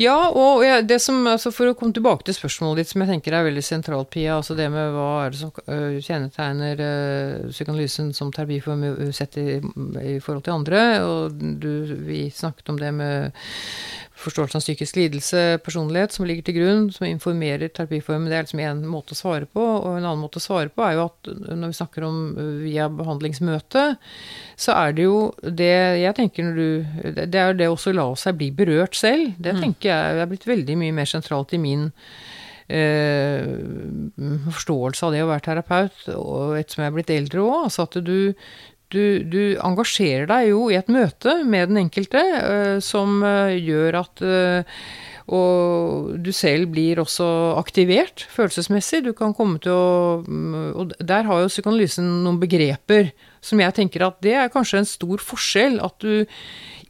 Ja, og det som, altså for å komme tilbake til spørsmålet ditt, som jeg tenker er veldig sentralt, Pia, altså det med hva er det som kjennetegner psykoanalysen som terapiform sett i, i, forhold til andre, og du, vi snakket om det med forståelse av psykisk lidelse, personlighet, som ligger til grunn, som informerer terapiformen. Det er liksom én måte å svare på. Og en annen måte å svare på er jo at når vi snakker om via behandlingsmøte, så er det jo det jeg tenker når du Det er det også å la seg bli berørt selv. Det mm. tenker jeg er blitt veldig mye mer sentralt i min eh, forståelse av det å være terapeut, og ettersom jeg er blitt eldre òg. Altså at du, du, du, engasjerer deg jo i et møte med den enkelte eh, som uh, gjør at eh, og du selv blir også aktivert følelsesmessig. Du kan komme til å mm, Og der har jo psykoanalysen noen begreper som jeg tenker at det er kanskje en stor forskjell. At du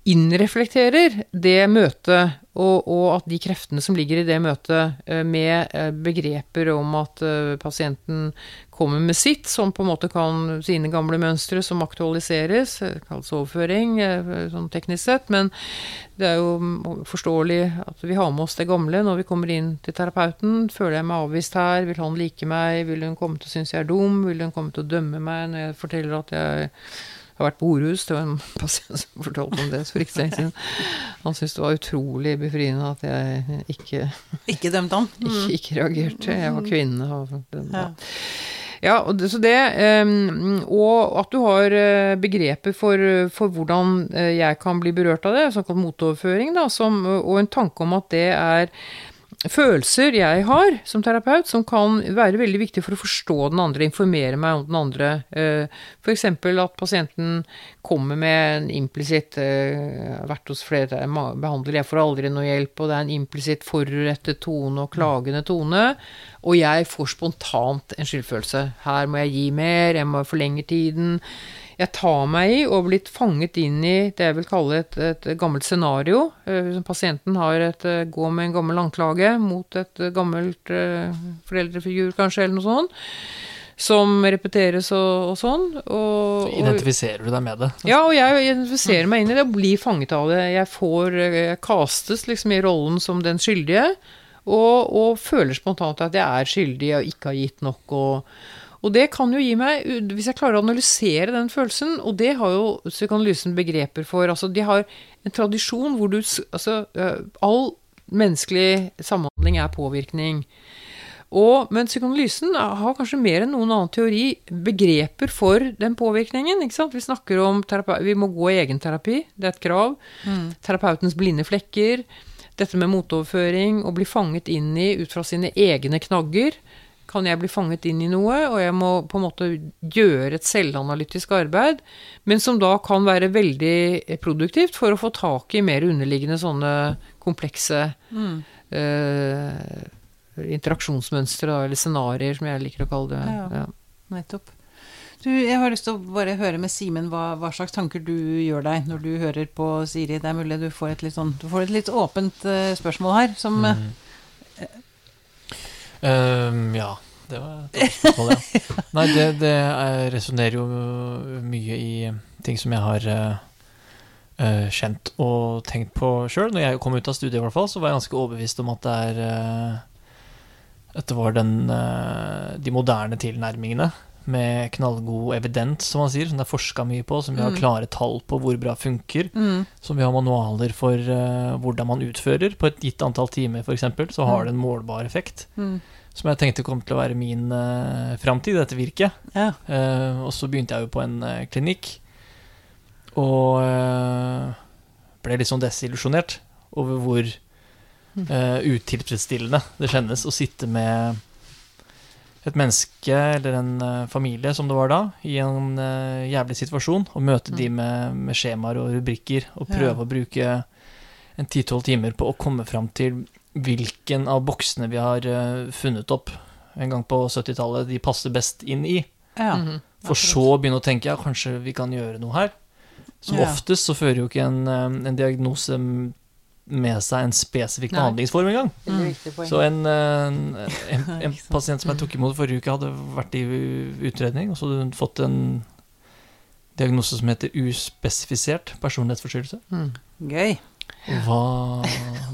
innreflekterer det møtet, og, og, at de kreftene som ligger i det møtet, med begreper om at pasienten kommer med sitt, som på en måte kan sine gamle mønstre som aktualiseres, kalles overføring, eh, sånn teknisk sett. Men det er jo forståelig at vi har med oss det gamle når vi kommer inn til terapeuten. Føler jeg meg avvist her? Vil han like meg? Vil hun komme til å synes jeg er dum? Vil hun komme til å dømme meg når jeg forteller at jeg har vært på Orhus. Det var en pasient som fortalte om det for ikke så lenge siden. Han syntes det var utrolig befriende at jeg ikke Ikke dømte han? Ikke, ikke reagerte. Jeg var kvinne. Og, ja. Ja, og det, så det, um, og at du har uh, begreper for, for hvordan uh, jeg kan bli berørt av det, såkalt motoverføring, da, som, og en tanke om at det er følelser jeg har som terapeut, som kan være veldig viktig for å forstå den andre, informere meg om den andre. Eh, F.eks. at pasienten kommer med en implisitt uh, Vært hos flere behandlere, jeg får aldri noe hjelp, og det er en implisitt forurettet tone og klagende tone. Og jeg får spontant en skyldfølelse. Her må jeg gi mer, jeg må forlenge tiden jeg tar meg i og blitt fanget inn i det jeg vil kalle et, et gammelt scenario. Uh, pasienten har et, gå går med en gammel anklage mot et uh, gammelt foreldrefigur, kanskje, eller noe sånt. Som repeteres og, og sånn. Og, Så identifiserer du deg med det? Ja, og jeg identifiserer meg inn i det og blir fanget av det. Jeg får jeg kastes liksom i rollen som den skyldige, og, og føler spontant at jeg er skyldig og ikke har gitt nok. og og det kan jo gi meg, hvis jeg klarer å analysere den følelsen, og det har jo psykoanalysen begreper for altså De har en tradisjon hvor du Altså, all menneskelig samhandling er påvirkning. Og, men psykoanalysen har kanskje mer enn noen annen teori begreper for den påvirkningen. Vi snakker om vi må gå i egenterapi, det er et krav. Mm. Terapeutens blinde flekker. Dette med motoverføring, å bli fanget inn i ut fra sine egne knagger kan jeg bli fanget inn i noe, og jeg må på en måte gjøre et selvanalytisk arbeid, men som da kan være veldig produktivt for å få tak i mer underliggende sånne komplekse mm. eh, interaksjonsmønstre, eller scenarioer, som jeg liker å kalle det. Ja, ja. nettopp. Du, jeg har lyst til å bare høre med Simen hva, hva, slags tanker du gjør deg når du hører på Siri. Det er mulig du får et litt, sånn, får et litt åpent uh, spørsmål her, som mm. Um, ja. Det var et spørsmål, ja. Nei, det, det resonnerer jo mye i ting som jeg har uh, kjent og tenkt på sjøl. Når jeg kom ut av studiet, i hvert fall, så var jeg ganske overbevist om at det er uh, At det var den, uh, de moderne tilnærmingene med knallgod evidens, som man sier, som det er forska mye på, som vi har mm. klare tall på hvor bra funker, mm. som vi har manualer for uh, hvordan man utfører. På et gitt antall timer, f.eks., så har mm. det en målbar effekt. Mm. Som jeg tenkte kom til å være min uh, framtid, dette virket. Ja. Uh, og så begynte jeg jo på en uh, klinikk, og uh, ble sånn desillusjonert over hvor uh, utilfredsstillende det kjennes å sitte med et menneske eller en uh, familie, som det var da, i en uh, jævlig situasjon, og møte mm. de med, med, skjemaer og rubrikker, og prøve ja. å bruke en ti-tolv timer på å komme fram til hvilken av boksene vi har uh, funnet opp en gang på 70-tallet, de passer best inn i. Ja. Mm -hmm. For så å begynne å tenke ja, kanskje vi kan gjøre noe her. Som ja. oftest så fører jo ikke en, en diagnose med seg en spesifikk behandlingsform engang. Mm. Så en, en, en, en, pasient som jeg tok imot forrige uke, hadde vært i utredning, og så hadde hun fått en diagnose som heter uspesifisert personlighetsforstyrrelse. Mm. Gøy. Hva,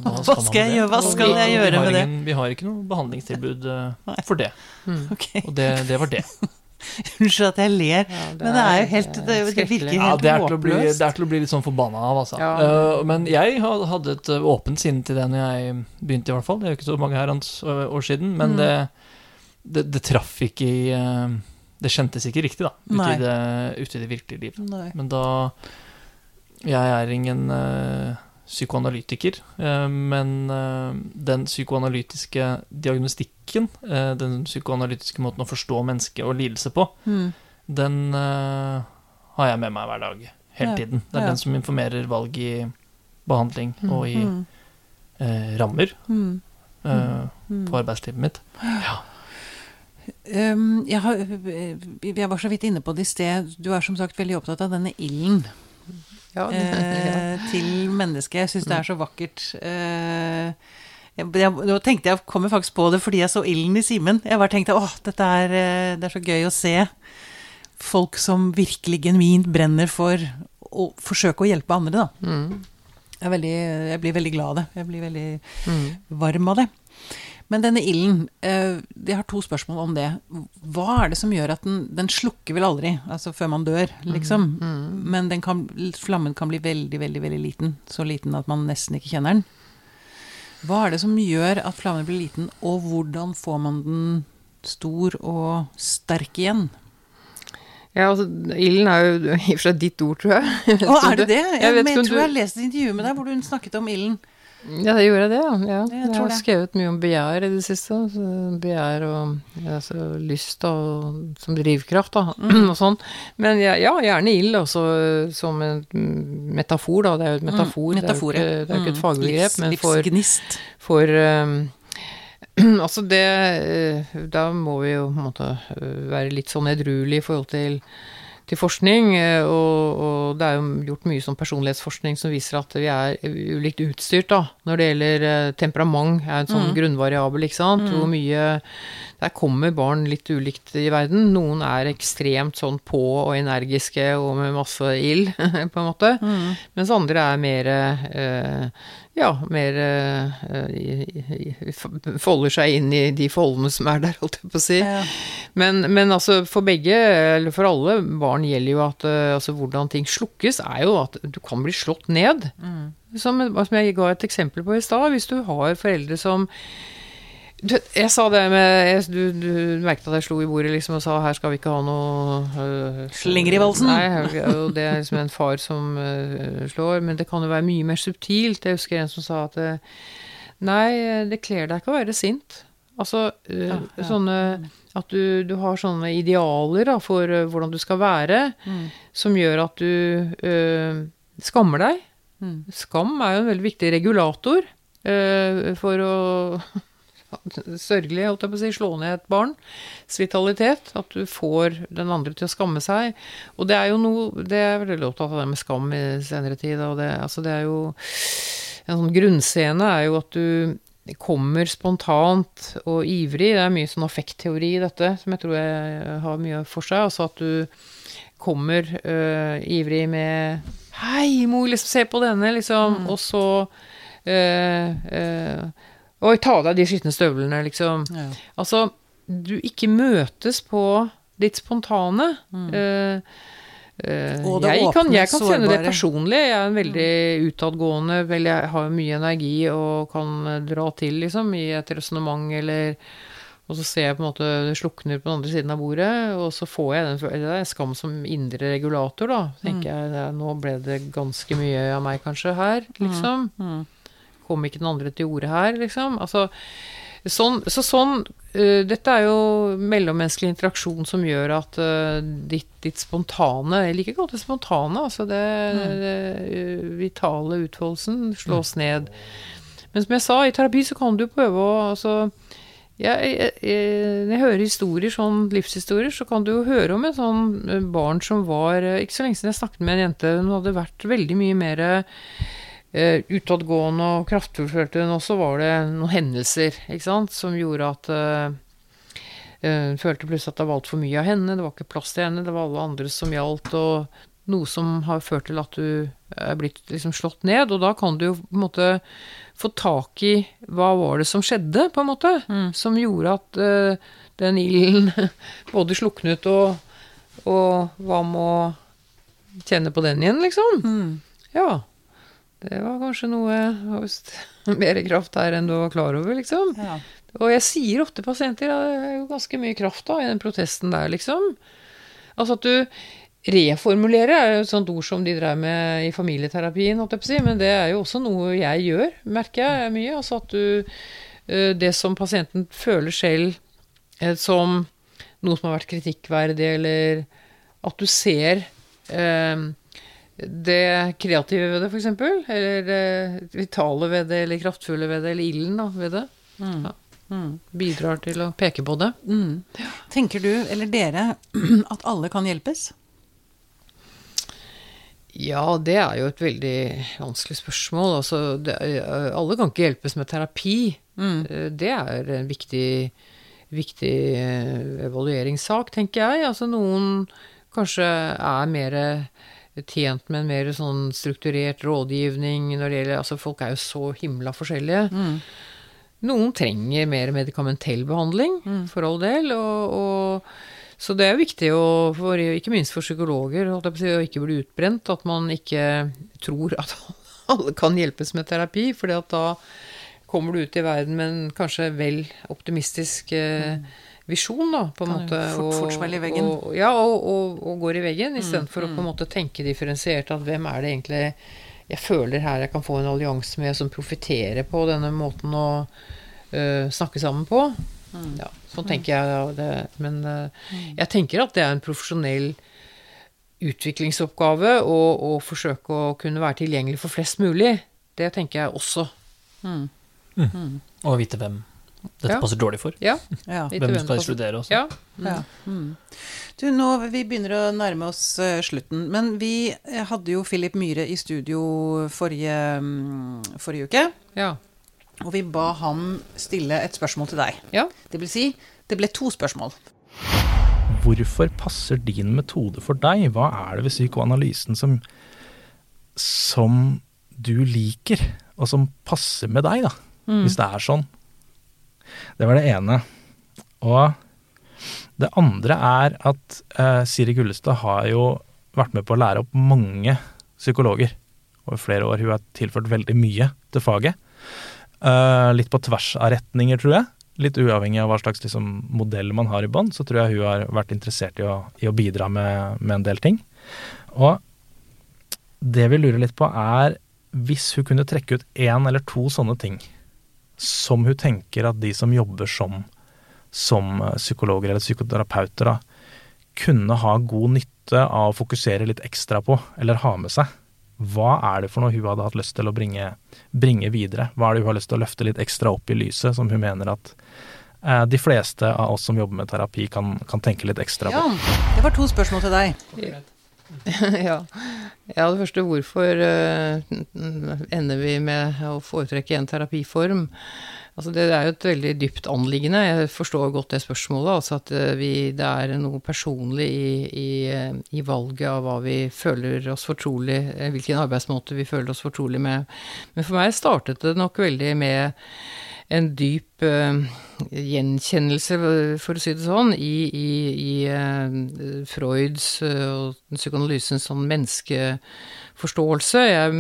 hva, skal, skal jeg gjøre, hva skal jeg gjøre med det? vi har ikke noe behandlingstilbud uh, for det. Mm. Okay. Og det, det var det. Unnskyld at jeg ler, ja, det men det er jo helt Det, det virker helt ja, det er, håpløst. Bli, det er til å bli litt sånn forbanna av, altså. Ja. Uh, men jeg hadde et uh, åpent sinn til det når jeg begynte, i hvert fall. Det er jo ikke så mange herrens uh, år siden, men mm. det, det, det, traff ikke i uh, Det kjentes ikke riktig, da, ute i det, ute i det, virkelige liv. Nei. Men da Jeg er ingen psykoanalytiker, men den psykoanalytiske diagnostikken, eh, den psykoanalytiske måten å forstå mennesket og lidelse på, mm. den har jeg med meg hver dag. Hele tiden. Det er den som informerer valg i behandling mm. og i eh, rammer uh, på arbeidslivet mitt. Ja. Um, jeg, har, jeg, var så vidt inne på det i sted. Du er som sagt veldig opptatt av denne ilden. Ja, det, ja. til mennesket. Jeg syns det er så vakkert. Uh, jeg, jeg, nå tenkte jeg, kommer faktisk på det fordi jeg så ilden i Simen. Jeg bare tenkte åh, dette er, eh, det er så gøy å se folk som virkelig genuint brenner for å forsøke å hjelpe andre, da. Mm. Jeg, veldig, jeg, blir veldig glad av det. Jeg blir veldig mm. varm av det. Men denne ilden, eh, jeg har to spørsmål om det. Hva er det som gjør at den Den slukker vel aldri, altså før man dør, liksom. Mm. mm. Men kan, flammen kan bli veldig, veldig, veldig liten. Så liten at man nesten ikke kjenner den. Hva er det som gjør at flammen blir liten, og hvordan får man den stor og sterk igjen? Ja, altså, Ilden er jo i og for seg ditt ord, tror jeg. Å, er det det? Jeg, jeg, jeg tror du... jeg leste et intervju med deg hvor du snakket om ilden. Ja, det gjorde det, ja. ja. Jeg, jeg har det. skrevet mye om begjær i det siste. Begjær og altså, lyst og, som drivkraft, da, mm. og sånn. Men ja, ja, gjerne ild også som en metafor, da. Det er jo et metafor. Mm, metafor det, er jo ikke, det er ikke et mm. Livs, men for, for um, Altså det eh, Da må vi jo på en måte være litt sånn edruelige i forhold til til forskning, eh, og, og, det er jo gjort mye sånn personlighetsforskning som viser at vi er ulikt utstyrt da, når det gjelder eh, temperament, er en sånn mm. grunnvariabel, ikke sant. Mm. Hvor mye Der kommer barn litt ulikt i verden. Noen er ekstremt sånn på og energiske og med masse ild, på en måte. Mm. Mens andre er mer eh, ja, mer uh, folder seg inn i de foldene som er der, holdt jeg på å si. Ja. Men, men, altså for begge, eller for alle barn, gjelder jo at uh, altså, hvordan ting slukkes, er jo at du kan bli slått ned. Mm. Som, som jeg ga et eksempel på i stad. Hvis du har foreldre som du, jeg sa det med jeg, du, du, merket at jeg slo i bordet liksom og sa her skal vi ikke ha noe uh, Slenger i valsen? Nei, og det er liksom en far som uh, slår. Men det kan jo være mye mer subtilt. Jeg husker en som sa at uh, nei, det kler deg ikke å være sint. Altså ja, ja. sånne At du, du, har sånne idealer da, for hvordan du skal være, mm. som gjør at du skammer deg. Mm. Skam er jo en veldig viktig regulator for å sørgelig, holdt jeg på å si, slå ned et barns vitalitet. At du får den andre til å skamme seg. Og det er jo noe Det er veldig opptatt av det med skam i senere tid. Og det, altså det er jo En sånn grunnscene er jo at du kommer spontant og ivrig. Det er mye sånn affektteori i dette, som jeg tror jeg har mye for seg. Altså at du kommer øh, ivrig med 'Hei, mor, liksom, se på denne', liksom. Mm. Og så øh, øh, Oi, ta av deg de skitne støvlene, liksom. Ja. Altså, du ikke møtes på ditt spontane. Mm. Uh, Uh, jeg, kan, jeg kan kjenne det personlig. Jeg er en veldig utadgående vel, Jeg har mye energi og kan dra til, liksom, i et resonnement eller Og så ser jeg på en måte det slukner på den andre siden av bordet, og så får jeg den Det er skam som indre regulator, da. Tenker mm. jeg Nå ble det ganske mye av meg kanskje her, liksom. Mm. Kom ikke den andre til orde her, liksom. Altså Sånn, så sånn uh, Dette er jo mellommenneskelig interaksjon som gjør at uh, ditt, ditt, spontane Jeg liker godt det spontane, altså det, mm. det uh, vitale utfoldelsen slås mm. ned. Men som jeg sa, i terapi så kan du prøve å altså, jeg, jeg, jeg, når jeg hører historier, sånn livshistorier, så kan du jo høre om et sånn barn som var Ikke så lenge siden jeg snakket med en jente, hun hadde vært veldig mye mer uh, utadgående og kraftfull, følte hun. Og så var det noen hendelser ikke sant, som gjorde at uh, hun følte plutselig at det var altfor mye av henne. Det var ikke plass til henne, det var alle andre som gjaldt. og noe som har ført til at du er blitt liksom slått ned. Og da kan du jo på en måte få tak i hva var det som skjedde, på en måte. Mm. Som gjorde at uh, den ilden både sluknet og, og hva med å kjenne på den igjen, liksom. Mm. Ja. Det var kanskje noe mer kraft her enn du var klar over, liksom. Ja. Og jeg sier ofte pasienter at det er jo ganske mye kraft da, i den protesten der, liksom. Altså at du reformulerer er jo et sånt ord som de drev med i familieterapien, men det er jo også noe jeg gjør, merker jeg mye. Altså at du eh, Det som pasienten føler selv eh, som noe som har vært kritikkverdig, eller at du ser eh, det kreative ved det, f.eks. Eller det vitale ved det, eller kraftfulle ved det, eller ilden da, ved det. Mm. Ja. Mm. Bidrar til å peke på det. Mm. Tenker du, eller dere, at alle kan hjelpes? Ja, det er jo et veldig vanskelig spørsmål. Altså, det, alle kan ikke hjelpes med terapi. Mm. Eh, det er en viktig, viktig eh, evalueringssak, tenker jeg. Altså, noen kanskje er mer tjent med en mer sånn strukturert rådgivning når det gjelder Altså, folk er jo så himla forskjellige. Mm. Noen trenger mer medikamentell behandling, mm. for all del. Og, og, så det er jo viktig, å, for, ikke minst for psykologer, å ikke bli utbrent. At man ikke tror at alle kan hjelpes med terapi. fordi at da kommer du ut i verden med en kanskje vel optimistisk eh, mm visjon, da, på en måte. Fort, fort smelle i veggen. Og, ja, og, og, og, går i veggen, mm, istedenfor mm, mm. å på en måte tenke differensiert at hvem er det egentlig jeg føler her jeg kan få en allianse med, som profitterer på denne måten å uh, snakke sammen på. Mm. Ja, sånn tenker jeg det. Men uh, jeg tenker at det er en profesjonell utviklingsoppgave å forsøke å kunne være tilgjengelig for flest mulig. Det tenker jeg også. Mm. Mm. Og vite hvem dette ja. passer dårlig for. Ja. Hvem skal ekskludere også. Ja. Mm. Mm. Du, nå, Vi begynner å nærme oss uh, slutten, men vi eh, hadde jo Philip Myhre i studio forrige, um, forrige uke. Ja. Og vi ba ham stille et spørsmål til deg. Ja. Det vil si, det ble to spørsmål. Hvorfor passer din metode for deg? Hva er det ved psykoanalysen som, som du liker, og som passer med deg, da? Mm. Hvis det er sånn. Det var det ene. Og det andre er at eh, Siri Gullestad har jo vært med på å lære opp mange psykologer over flere år. Hun har tilført veldig mye til faget. Eh, litt på tvers av retninger, tror jeg. Litt uavhengig av hva slags liksom, modell man har i bånd, så tror jeg hun har vært interessert i å, i å bidra med, med, en del ting. Og det vi lurer litt på, er hvis hun kunne trekke ut én eller to sånne ting som hun tenker at de som jobber som, som eh, psykologer eller psykoterapeuter, da, kunne ha god nytte av å fokusere litt ekstra på, eller ha med seg. Hva er det for noe hun hadde hatt lyst til å bringe, bringe videre? Hva er det hun har lyst til å løfte litt ekstra opp i lyset, som hun mener at eh, de fleste av oss som jobber med terapi, kan, kan tenke litt ekstra på? Ja, det var to spørsmål til deg. ja. ja, det første hvorfor uh, ender vi med å foretrekke en terapiform? Altså det er jo et veldig dypt anliggende. Jeg forstår godt det spørsmålet. Altså at eh, vi, det er noe personlig i, i, i, valget av hva vi føler oss fortrolig eh, Hvilken arbeidsmåte vi føler oss fortrolig med. Men for meg startet det nok veldig med en dyp uh, gjenkjennelse, for å si det sånn, i, i, i uh, Freuds uh, og psykoanalysens sånn menneskeforståelse. Jeg,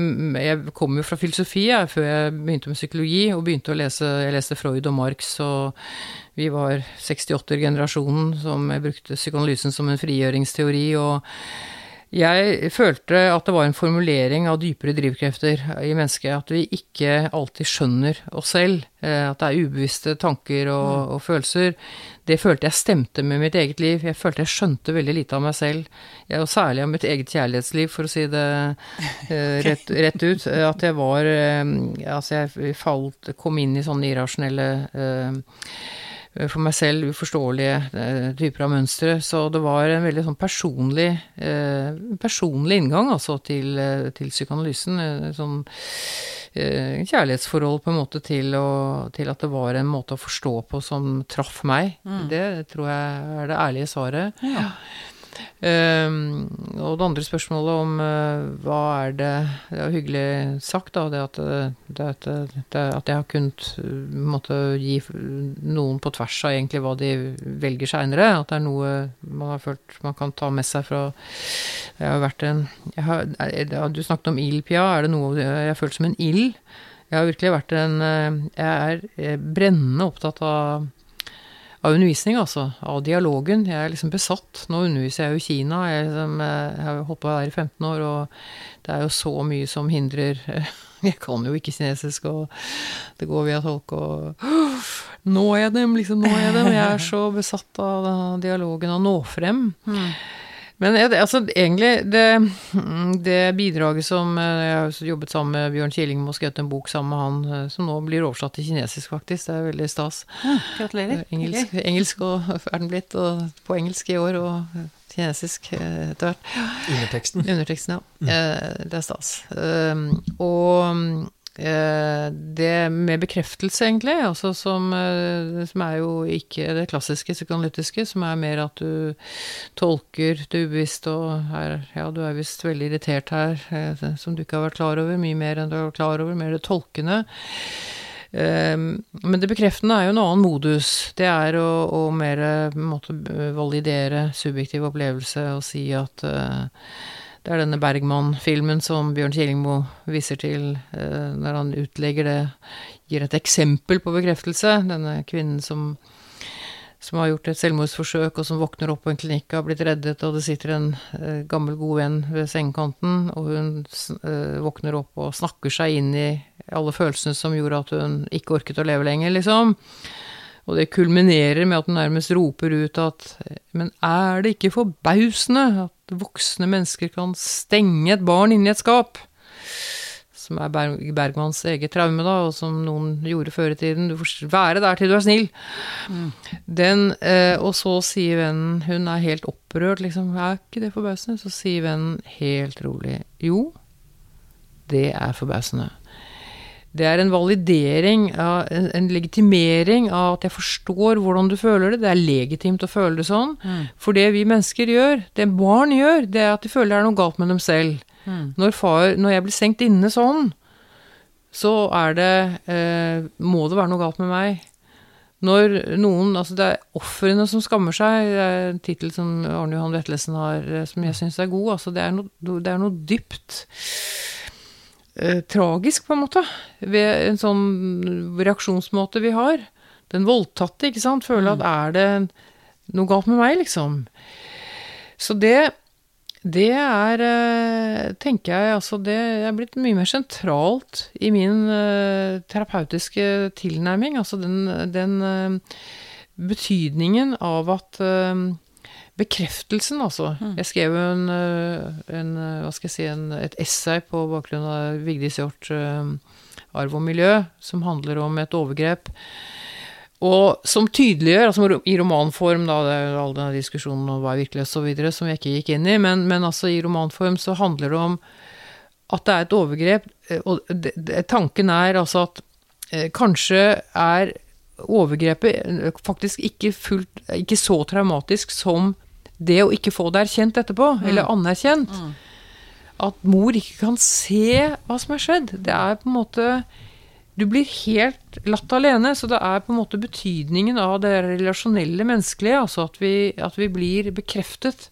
jeg kom jo fra filosofi jeg, før jeg begynte med psykologi, og begynte å lese Jeg leste Freud og Marx, og vi var 68-generasjonen som jeg brukte psykoanalysen som en frigjøringsteori. og jeg følte at det var en formulering av dypere drivkrefter i mennesket. At vi ikke alltid skjønner oss selv. Eh, at det er ubevisste tanker og, mm. og, følelser. Det følte jeg stemte med mitt eget liv. Jeg følte jeg skjønte veldig lite av meg selv. Jeg, og særlig av mitt eget kjærlighetsliv, for å si det uh, rett, rett, ut. At jeg var uh, Altså, jeg falt, kom inn i sånne irrasjonelle uh, Eh, for meg selv uforståelige eh, typer av mønstre. Så det var en veldig sånn personlig, eh, personlig inngang altså til, til psykoanalysen. Sånn kjærlighetsforhold på en måte til, å, til, at det var en måte å forstå på som traff meg. Mm. Det tror jeg er det ærlige svaret. Ja. Um, og det andre spørsmålet om uh, hva er det Det er hyggelig sagt, da, det at, det, det, det, at jeg har kunnet måtte gi noen på tvers av egentlig hva de velger seinere. At det er noe man har følt man kan ta med seg fra Jeg har vært en har, Du snakket om ild, Pia. Er det noe jeg har følt som en ild? Jeg har virkelig vært en Jeg er brennende opptatt av av undervisning, altså. Av dialogen. Jeg er liksom besatt. Nå underviser jeg jo i Kina. Jeg, liksom, eh, jeg har holdt på der i 15 år, og det er jo så mye som hindrer Jeg kan jo ikke kinesisk, og det går via tolk, og Nå er jeg dem, liksom. Nå er jeg dem. Jeg er så besatt av dialogen, og nå frem. Mm. Men altså, egentlig, det, det, bidraget som eh, Jeg har jobbet sammen med Bjørn Kjelling med å skrevet en bok sammen med han eh, som nå blir oversatt til kinesisk, faktisk. Det er veldig stas. Gratulerer. Engelsk, engelsk og, er den blitt, og på engelsk i år, og kinesisk eh, etter hvert. Underteksten. Underteksten, ja. Mm. Det er stas. Og Eh, det med bekreftelse, egentlig, altså som, eh, som, er jo ikke det klassiske psykoanalytiske, som er mer at du tolker det ubevisst og er, Ja, du er visst veldig irritert her, eh, som du ikke har vært klar over, mye mer enn du har vært klar over, mer det tolkende. Men det bekreftende er jo en annen modus. Det er å, å mer måtte validere subjektiv opplevelse og si at det er denne Bergman-filmen som Bjørn Killingmo viser til eh, når han utlegger det, gir et eksempel på bekreftelse. Denne kvinnen som, som har gjort et selvmordsforsøk, og som våkner opp på en klinikk og har blitt reddet, og det sitter en eh, gammel, god venn ved sengekanten, og hun eh, våkner opp og snakker seg inn i alle følelsene som gjorde at hun ikke orket å leve lenger, liksom. Og det kulminerer med at hun nærmest roper ut at Men er det ikke forbausende at voksne mennesker kan stenge et barn inne i et skap? Som er Bergmanns eget traume, da, og som noen gjorde før i tiden. Du får være der til du er snill. Mm. Den, eh, og så sier vennen Hun er helt opprørt, liksom. Er ikke det forbausende? Så sier vennen helt rolig Jo, det er forbausende det er en validering, en, en, legitimering av at jeg forstår hvordan du føler det. Det er legitimt å føle det sånn. Mm. For det vi mennesker gjør, det barn gjør, det er at de føler det er noe galt med dem selv. Mm. Når, far, når, jeg blir stengt inne sånn, så er det eh, Må det være noe galt med meg? Når noen Altså, det er ofrene som skammer seg. Det er en tittel som Arne Johan Vetlesen har, eh, som jeg syns er god. Altså, det er noe, det er noe dypt eh, tragisk, på en måte, ved en sånn reaksjonsmåte vi har. Den voldtatte, ikke sant, føler at mm. er det noe galt med meg, liksom. Så det det er, eh, tenker jeg, altså det er blitt mye mer sentralt i min uh, terapeutiske tilnærming. Altså den, den uh, betydningen av at uh, bekreftelsen, altså. Mm. Jeg skrev en, eh, en, eh, hva skal jeg si, en, et essay på bakgrunn av Vigdis Hjorth, uh, 'Arv og miljø', som handler om et overgrep. Og som tydeliggjør, altså i romanform, da, det er jo all denne diskusjonen om hva er virkelighet osv., som jeg ikke gikk inn i, men, men altså i romanform så handler det om at det er et overgrep, eh, og det, det, tanken er altså at eh, kanskje er overgrepet eh, faktisk ikke, fullt, ikke så traumatisk som det å ikke få det erkjent etterpå, mm. eller anerkjent. Mm. At mor ikke kan se hva som er skjedd. Det er på en måte Du blir helt latt alene, så det er på en måte betydningen av det relasjonelle menneskelige, altså at vi, at vi blir bekreftet.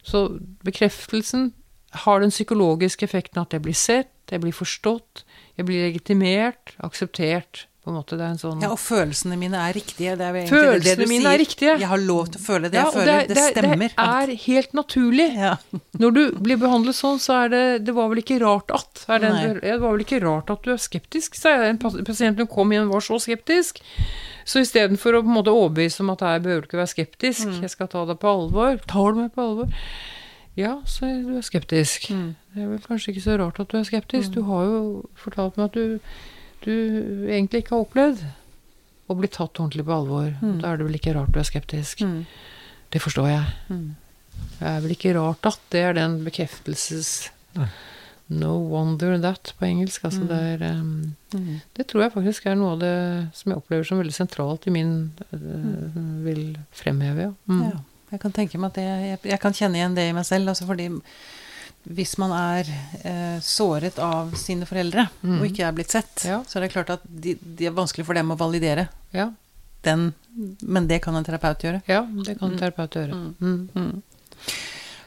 Så bekreftelsen har den psykologiske effekten at jeg blir sett, jeg blir forstått, jeg blir legitimert, akseptert på en måte. Det er en sånn Ja, og følelsene mine er riktige. Det er følelsene det mine sier. er riktige. Jeg har lov til å føle det ja, jeg føler. Det, det, det stemmer. Det er helt naturlig. Ja. Når du blir behandlet sånn, så er det Det var vel ikke rart at det, det, var vel ikke rart at du er skeptisk, sa jeg. En pasient som kom igjen, var så skeptisk. Så istedenfor å på en måte overbevise om at jeg behøver ikke være skeptisk, mm. jeg skal ta deg på alvor, tar du meg på alvor ja, så du er skeptisk. Mm. Det er vel kanskje ikke så rart at du er skeptisk. Mm. Du har jo fortalt meg at du du egentlig ikke har opplevd å bli tatt ordentlig på alvor. Mm. Da er det vel ikke rart du er skeptisk. Mm. Det forstår jeg. Mm. Det er vel ikke rart at det er den bekreftelses No wonder that på engelsk. Altså mm. det, er, um, det tror jeg faktisk er noe av det som jeg opplever som veldig sentralt i min uh, Vil fremheve, ja. Mm. ja. Jeg kan tenke meg at det, jeg, jeg, kan kjenne igjen det i meg selv. Altså fordi hvis man er eh, såret av sine foreldre mm. og ikke er blitt sett, ja. så er det klart at det de er vanskelig for dem å validere ja. den. Men det kan en terapeut gjøre. Ja, det kan en mm. terapeut gjøre. Mm. Mm.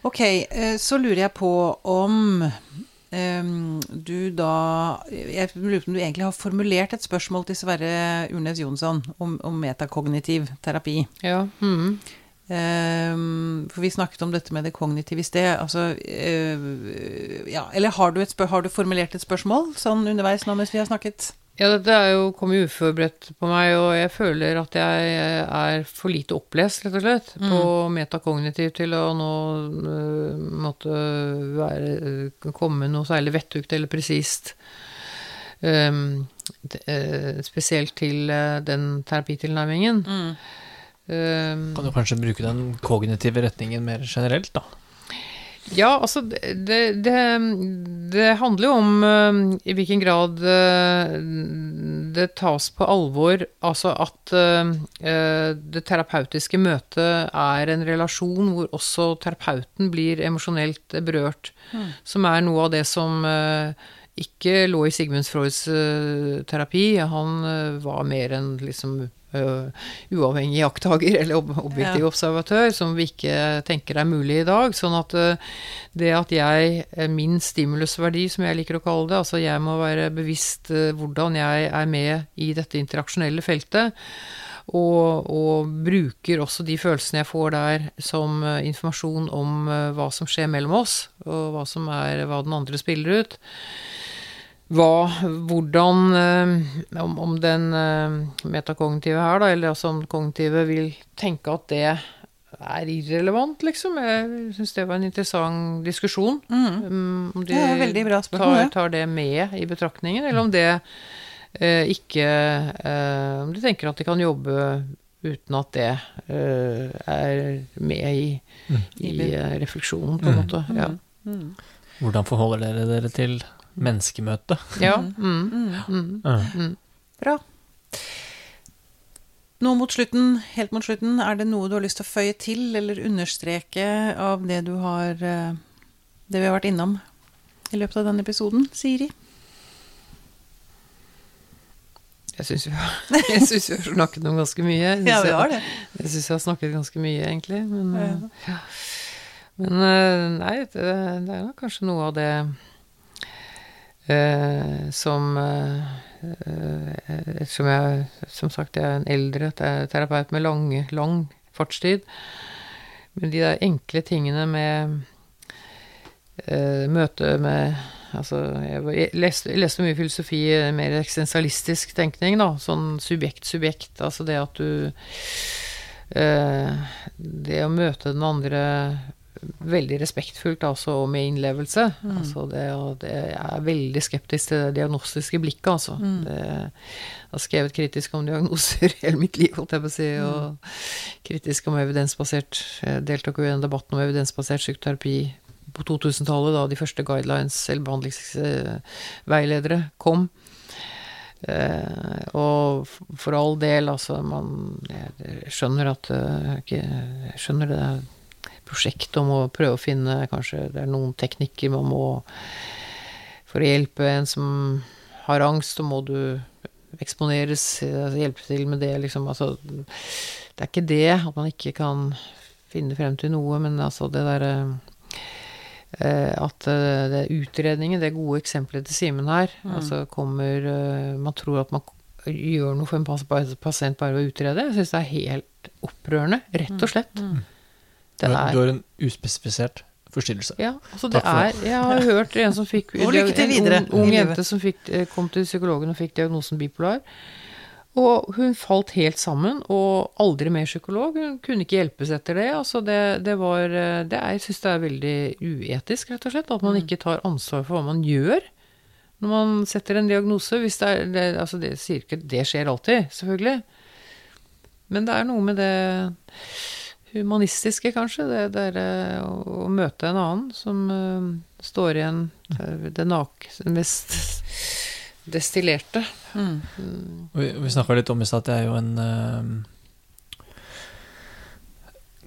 Ok, eh, så lurer jeg på om eh, du da Jeg lurer på om du egentlig har formulert et spørsmål til Sverre Urnes Jonsson om, om metakognitiv terapi. Ja. Mm. Um, for vi snakket om dette med det kognitive i sted. Altså, uh, ja, eller har du, har du, formulert et spørsmål sånn underveis nå mens vi har snakket? Ja, dette er jo kommet uforberedt på meg, og jeg føler at jeg er for lite opplest, rett og slett, mm. på metakognitiv til å nå uh, måtte være, uh, komme noe særlig vettugt eller presist. Um, spesielt til den terapitilnærmingen. Mm. Um, kan du kanskje bruke den kognitive retningen mer generelt, da? Ja, altså det, det, det handler jo om uh, i hvilken grad uh, det tas på alvor. Altså at uh, det terapeutiske møtet er en relasjon hvor også terapeuten blir emosjonelt berørt. Mm. Som er noe av det som ikke lå i Sigmund Freuds terapi. Han var mer enn liksom uh, uavhengig jakttager eller ob objektiv ja. observatør, som vi ikke tenker er mulig i dag. Sånn at uh, det at jeg, min stimulusverdi, som jeg liker å kalle det, altså jeg må være bevisst uh, hvordan jeg er med i dette interaksjonelle feltet. Og, og, bruker også de følelsene jeg får der som informasjon om hva som skjer mellom oss, og hva som er hva den andre spiller ut hva, hvordan eh, om, om, den eh, metakognitive her, da, eller altså om kognitive vil tenke at det er irrelevant, liksom. Jeg syns det var en interessant diskusjon. Mm. Um, om de det tar, tar, det med i betraktningen, eller om det eh, ikke eh, Om de tenker at de kan jobbe uten at det eh, er med i, mm. i i refleksjonen, på en mm. Ja. Mm. Hvordan forholder dere dere til menneskemøte. Ja. Mm. Mm. Mm. Bra. Nå mot slutten, helt mot slutten, er det noe du har lyst til å føye til eller understreke av det du har eh, Det vi har vært innom i løpet av denne episoden, Siri? Jeg syns vi, vi, har snakket om ganske mye. ja, vi har det. Jeg, jeg syns vi har snakket ganske mye, egentlig. Men, ja. men eh, nei, det, det er nok kanskje noe av det Eh, som eh, Ettersom jeg som sagt jeg er en eldre terapeut med lang, lang fartstid. Men de der enkle tingene med eh, møte med Altså, jeg leste, jeg leste, mye filosofi, mer eksistensialistisk tenkning, da. Sånn subjekt-subjekt. Altså det at du eh, Det å møte den andre veldig respektfullt altså, og med innlevelse. Mm. Altså, det, det, jeg er veldig skeptisk til det diagnostiske blikket, altså. Mm. Det, har skrevet kritisk om diagnoser hele mitt liv, holdt jeg på å si, og kritisk om evidensbasert Jeg deltok jo i den debatten om evidensbasert psykoterapi på 2000-tallet, da de første guidelines eller behandlingsveiledere kom. Uh, og for all del, altså, man Jeg skjønner at eh, Jeg skjønner det prosjekt om å prøve å finne Kanskje det er noen teknikker man må For å hjelpe en som har angst, så må du eksponeres, altså hjelpe til med det, liksom. Altså, det er ikke det at man ikke kan finne frem til noe, men altså det derre eh, at eh, det utredningen, det gode eksempelet til Simen her, mm. altså kommer eh, Man tror at man gjør noe for en pasient bare ved å utrede. Jeg syns det er helt opprørende, rett og slett. Mm. Det er, du har en uspesifisert forstyrrelse. Ja, altså det er Jeg har hørt en som fikk En ung, ung jente som fikk, eh, kom til psykologen og fikk diagnosen bipolar. Og hun falt helt sammen, og aldri mer psykolog. Hun kunne ikke hjelpes etter det. Altså det, det var eh, det er, Jeg syns det er veldig uetisk, rett og slett, at man mm. ikke tar ansvar for hva man gjør når man setter en diagnose. Hvis det er det, Altså, det sier ikke Det skjer alltid, selvfølgelig. Men det er noe med det humanistiske, kanskje. Det der eh, å, å møte en annen som uh, står igjen det nakne, mest destillerte. Mm. Mm. Vi, vi snakka litt om i stad at det er jo en uh,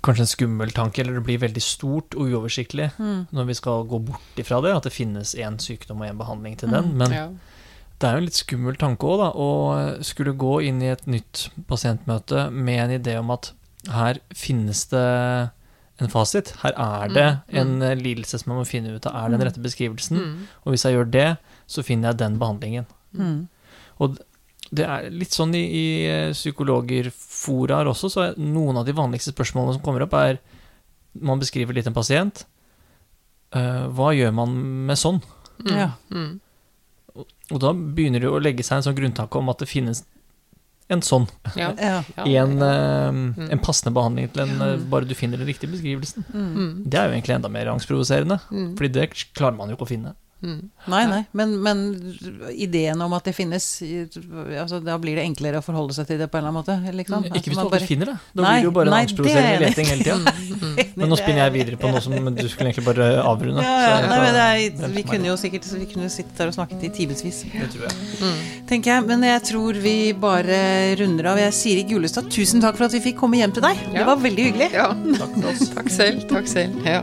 Kanskje en skummel tanke, eller det blir veldig stort og uoversiktlig mm. når vi skal gå bort ifra det, at det finnes én sykdom og én behandling til den. Men ja. det er jo en litt skummel tanke òg, da, å skulle gå inn i et nytt pasientmøte med en idé om at her finnes det en fasit. Her er det mm, mm. en mm. lidelse som man må finne ut av er den mm. rette beskrivelsen. Mm. Og hvis jeg gjør det, så finner jeg den behandlingen. Mm. Og det er litt sånn i, i eh, psykologerforaer også, så er noen av de vanligste spørsmålene som kommer opp, er Man beskriver litt en pasient. Uh, hva gjør man med sånn? Ja. Og, og da begynner det å legge seg en sånn grunntanke om at det finnes en sånn. Ja. I en, uh, en, passende behandling til en uh, bare du finner den riktige beskrivelsen. Mm. Det er jo egentlig enda mer angstprovoserende, mm. Fordi det klarer man jo ikke å finne. Mm. Nei, nei, men, men, ideen om at det finnes altså, Da blir det enklere å forholde seg til det på en eller annen måte. Liksom. Ikke hvis du aldri bare... finner det. Da nei, blir det jo bare nei, angstprovoserende leting hele tida. Mm. men nå spinner jeg videre på noe som du skulle egentlig bare avrunde. Ja, ja, nei, men er, vi kunne jo sikkert Vi kunne sittet der og snakket i timevis. Det tror jeg. Mm. Tenker jeg. Men jeg tror vi bare runder av. Jeg Siri Gulestad, tusen takk for at vi fikk komme hjem til deg. Ja. Det var veldig hyggelig. Ja, takk, takk selv. Takk selv. Ja.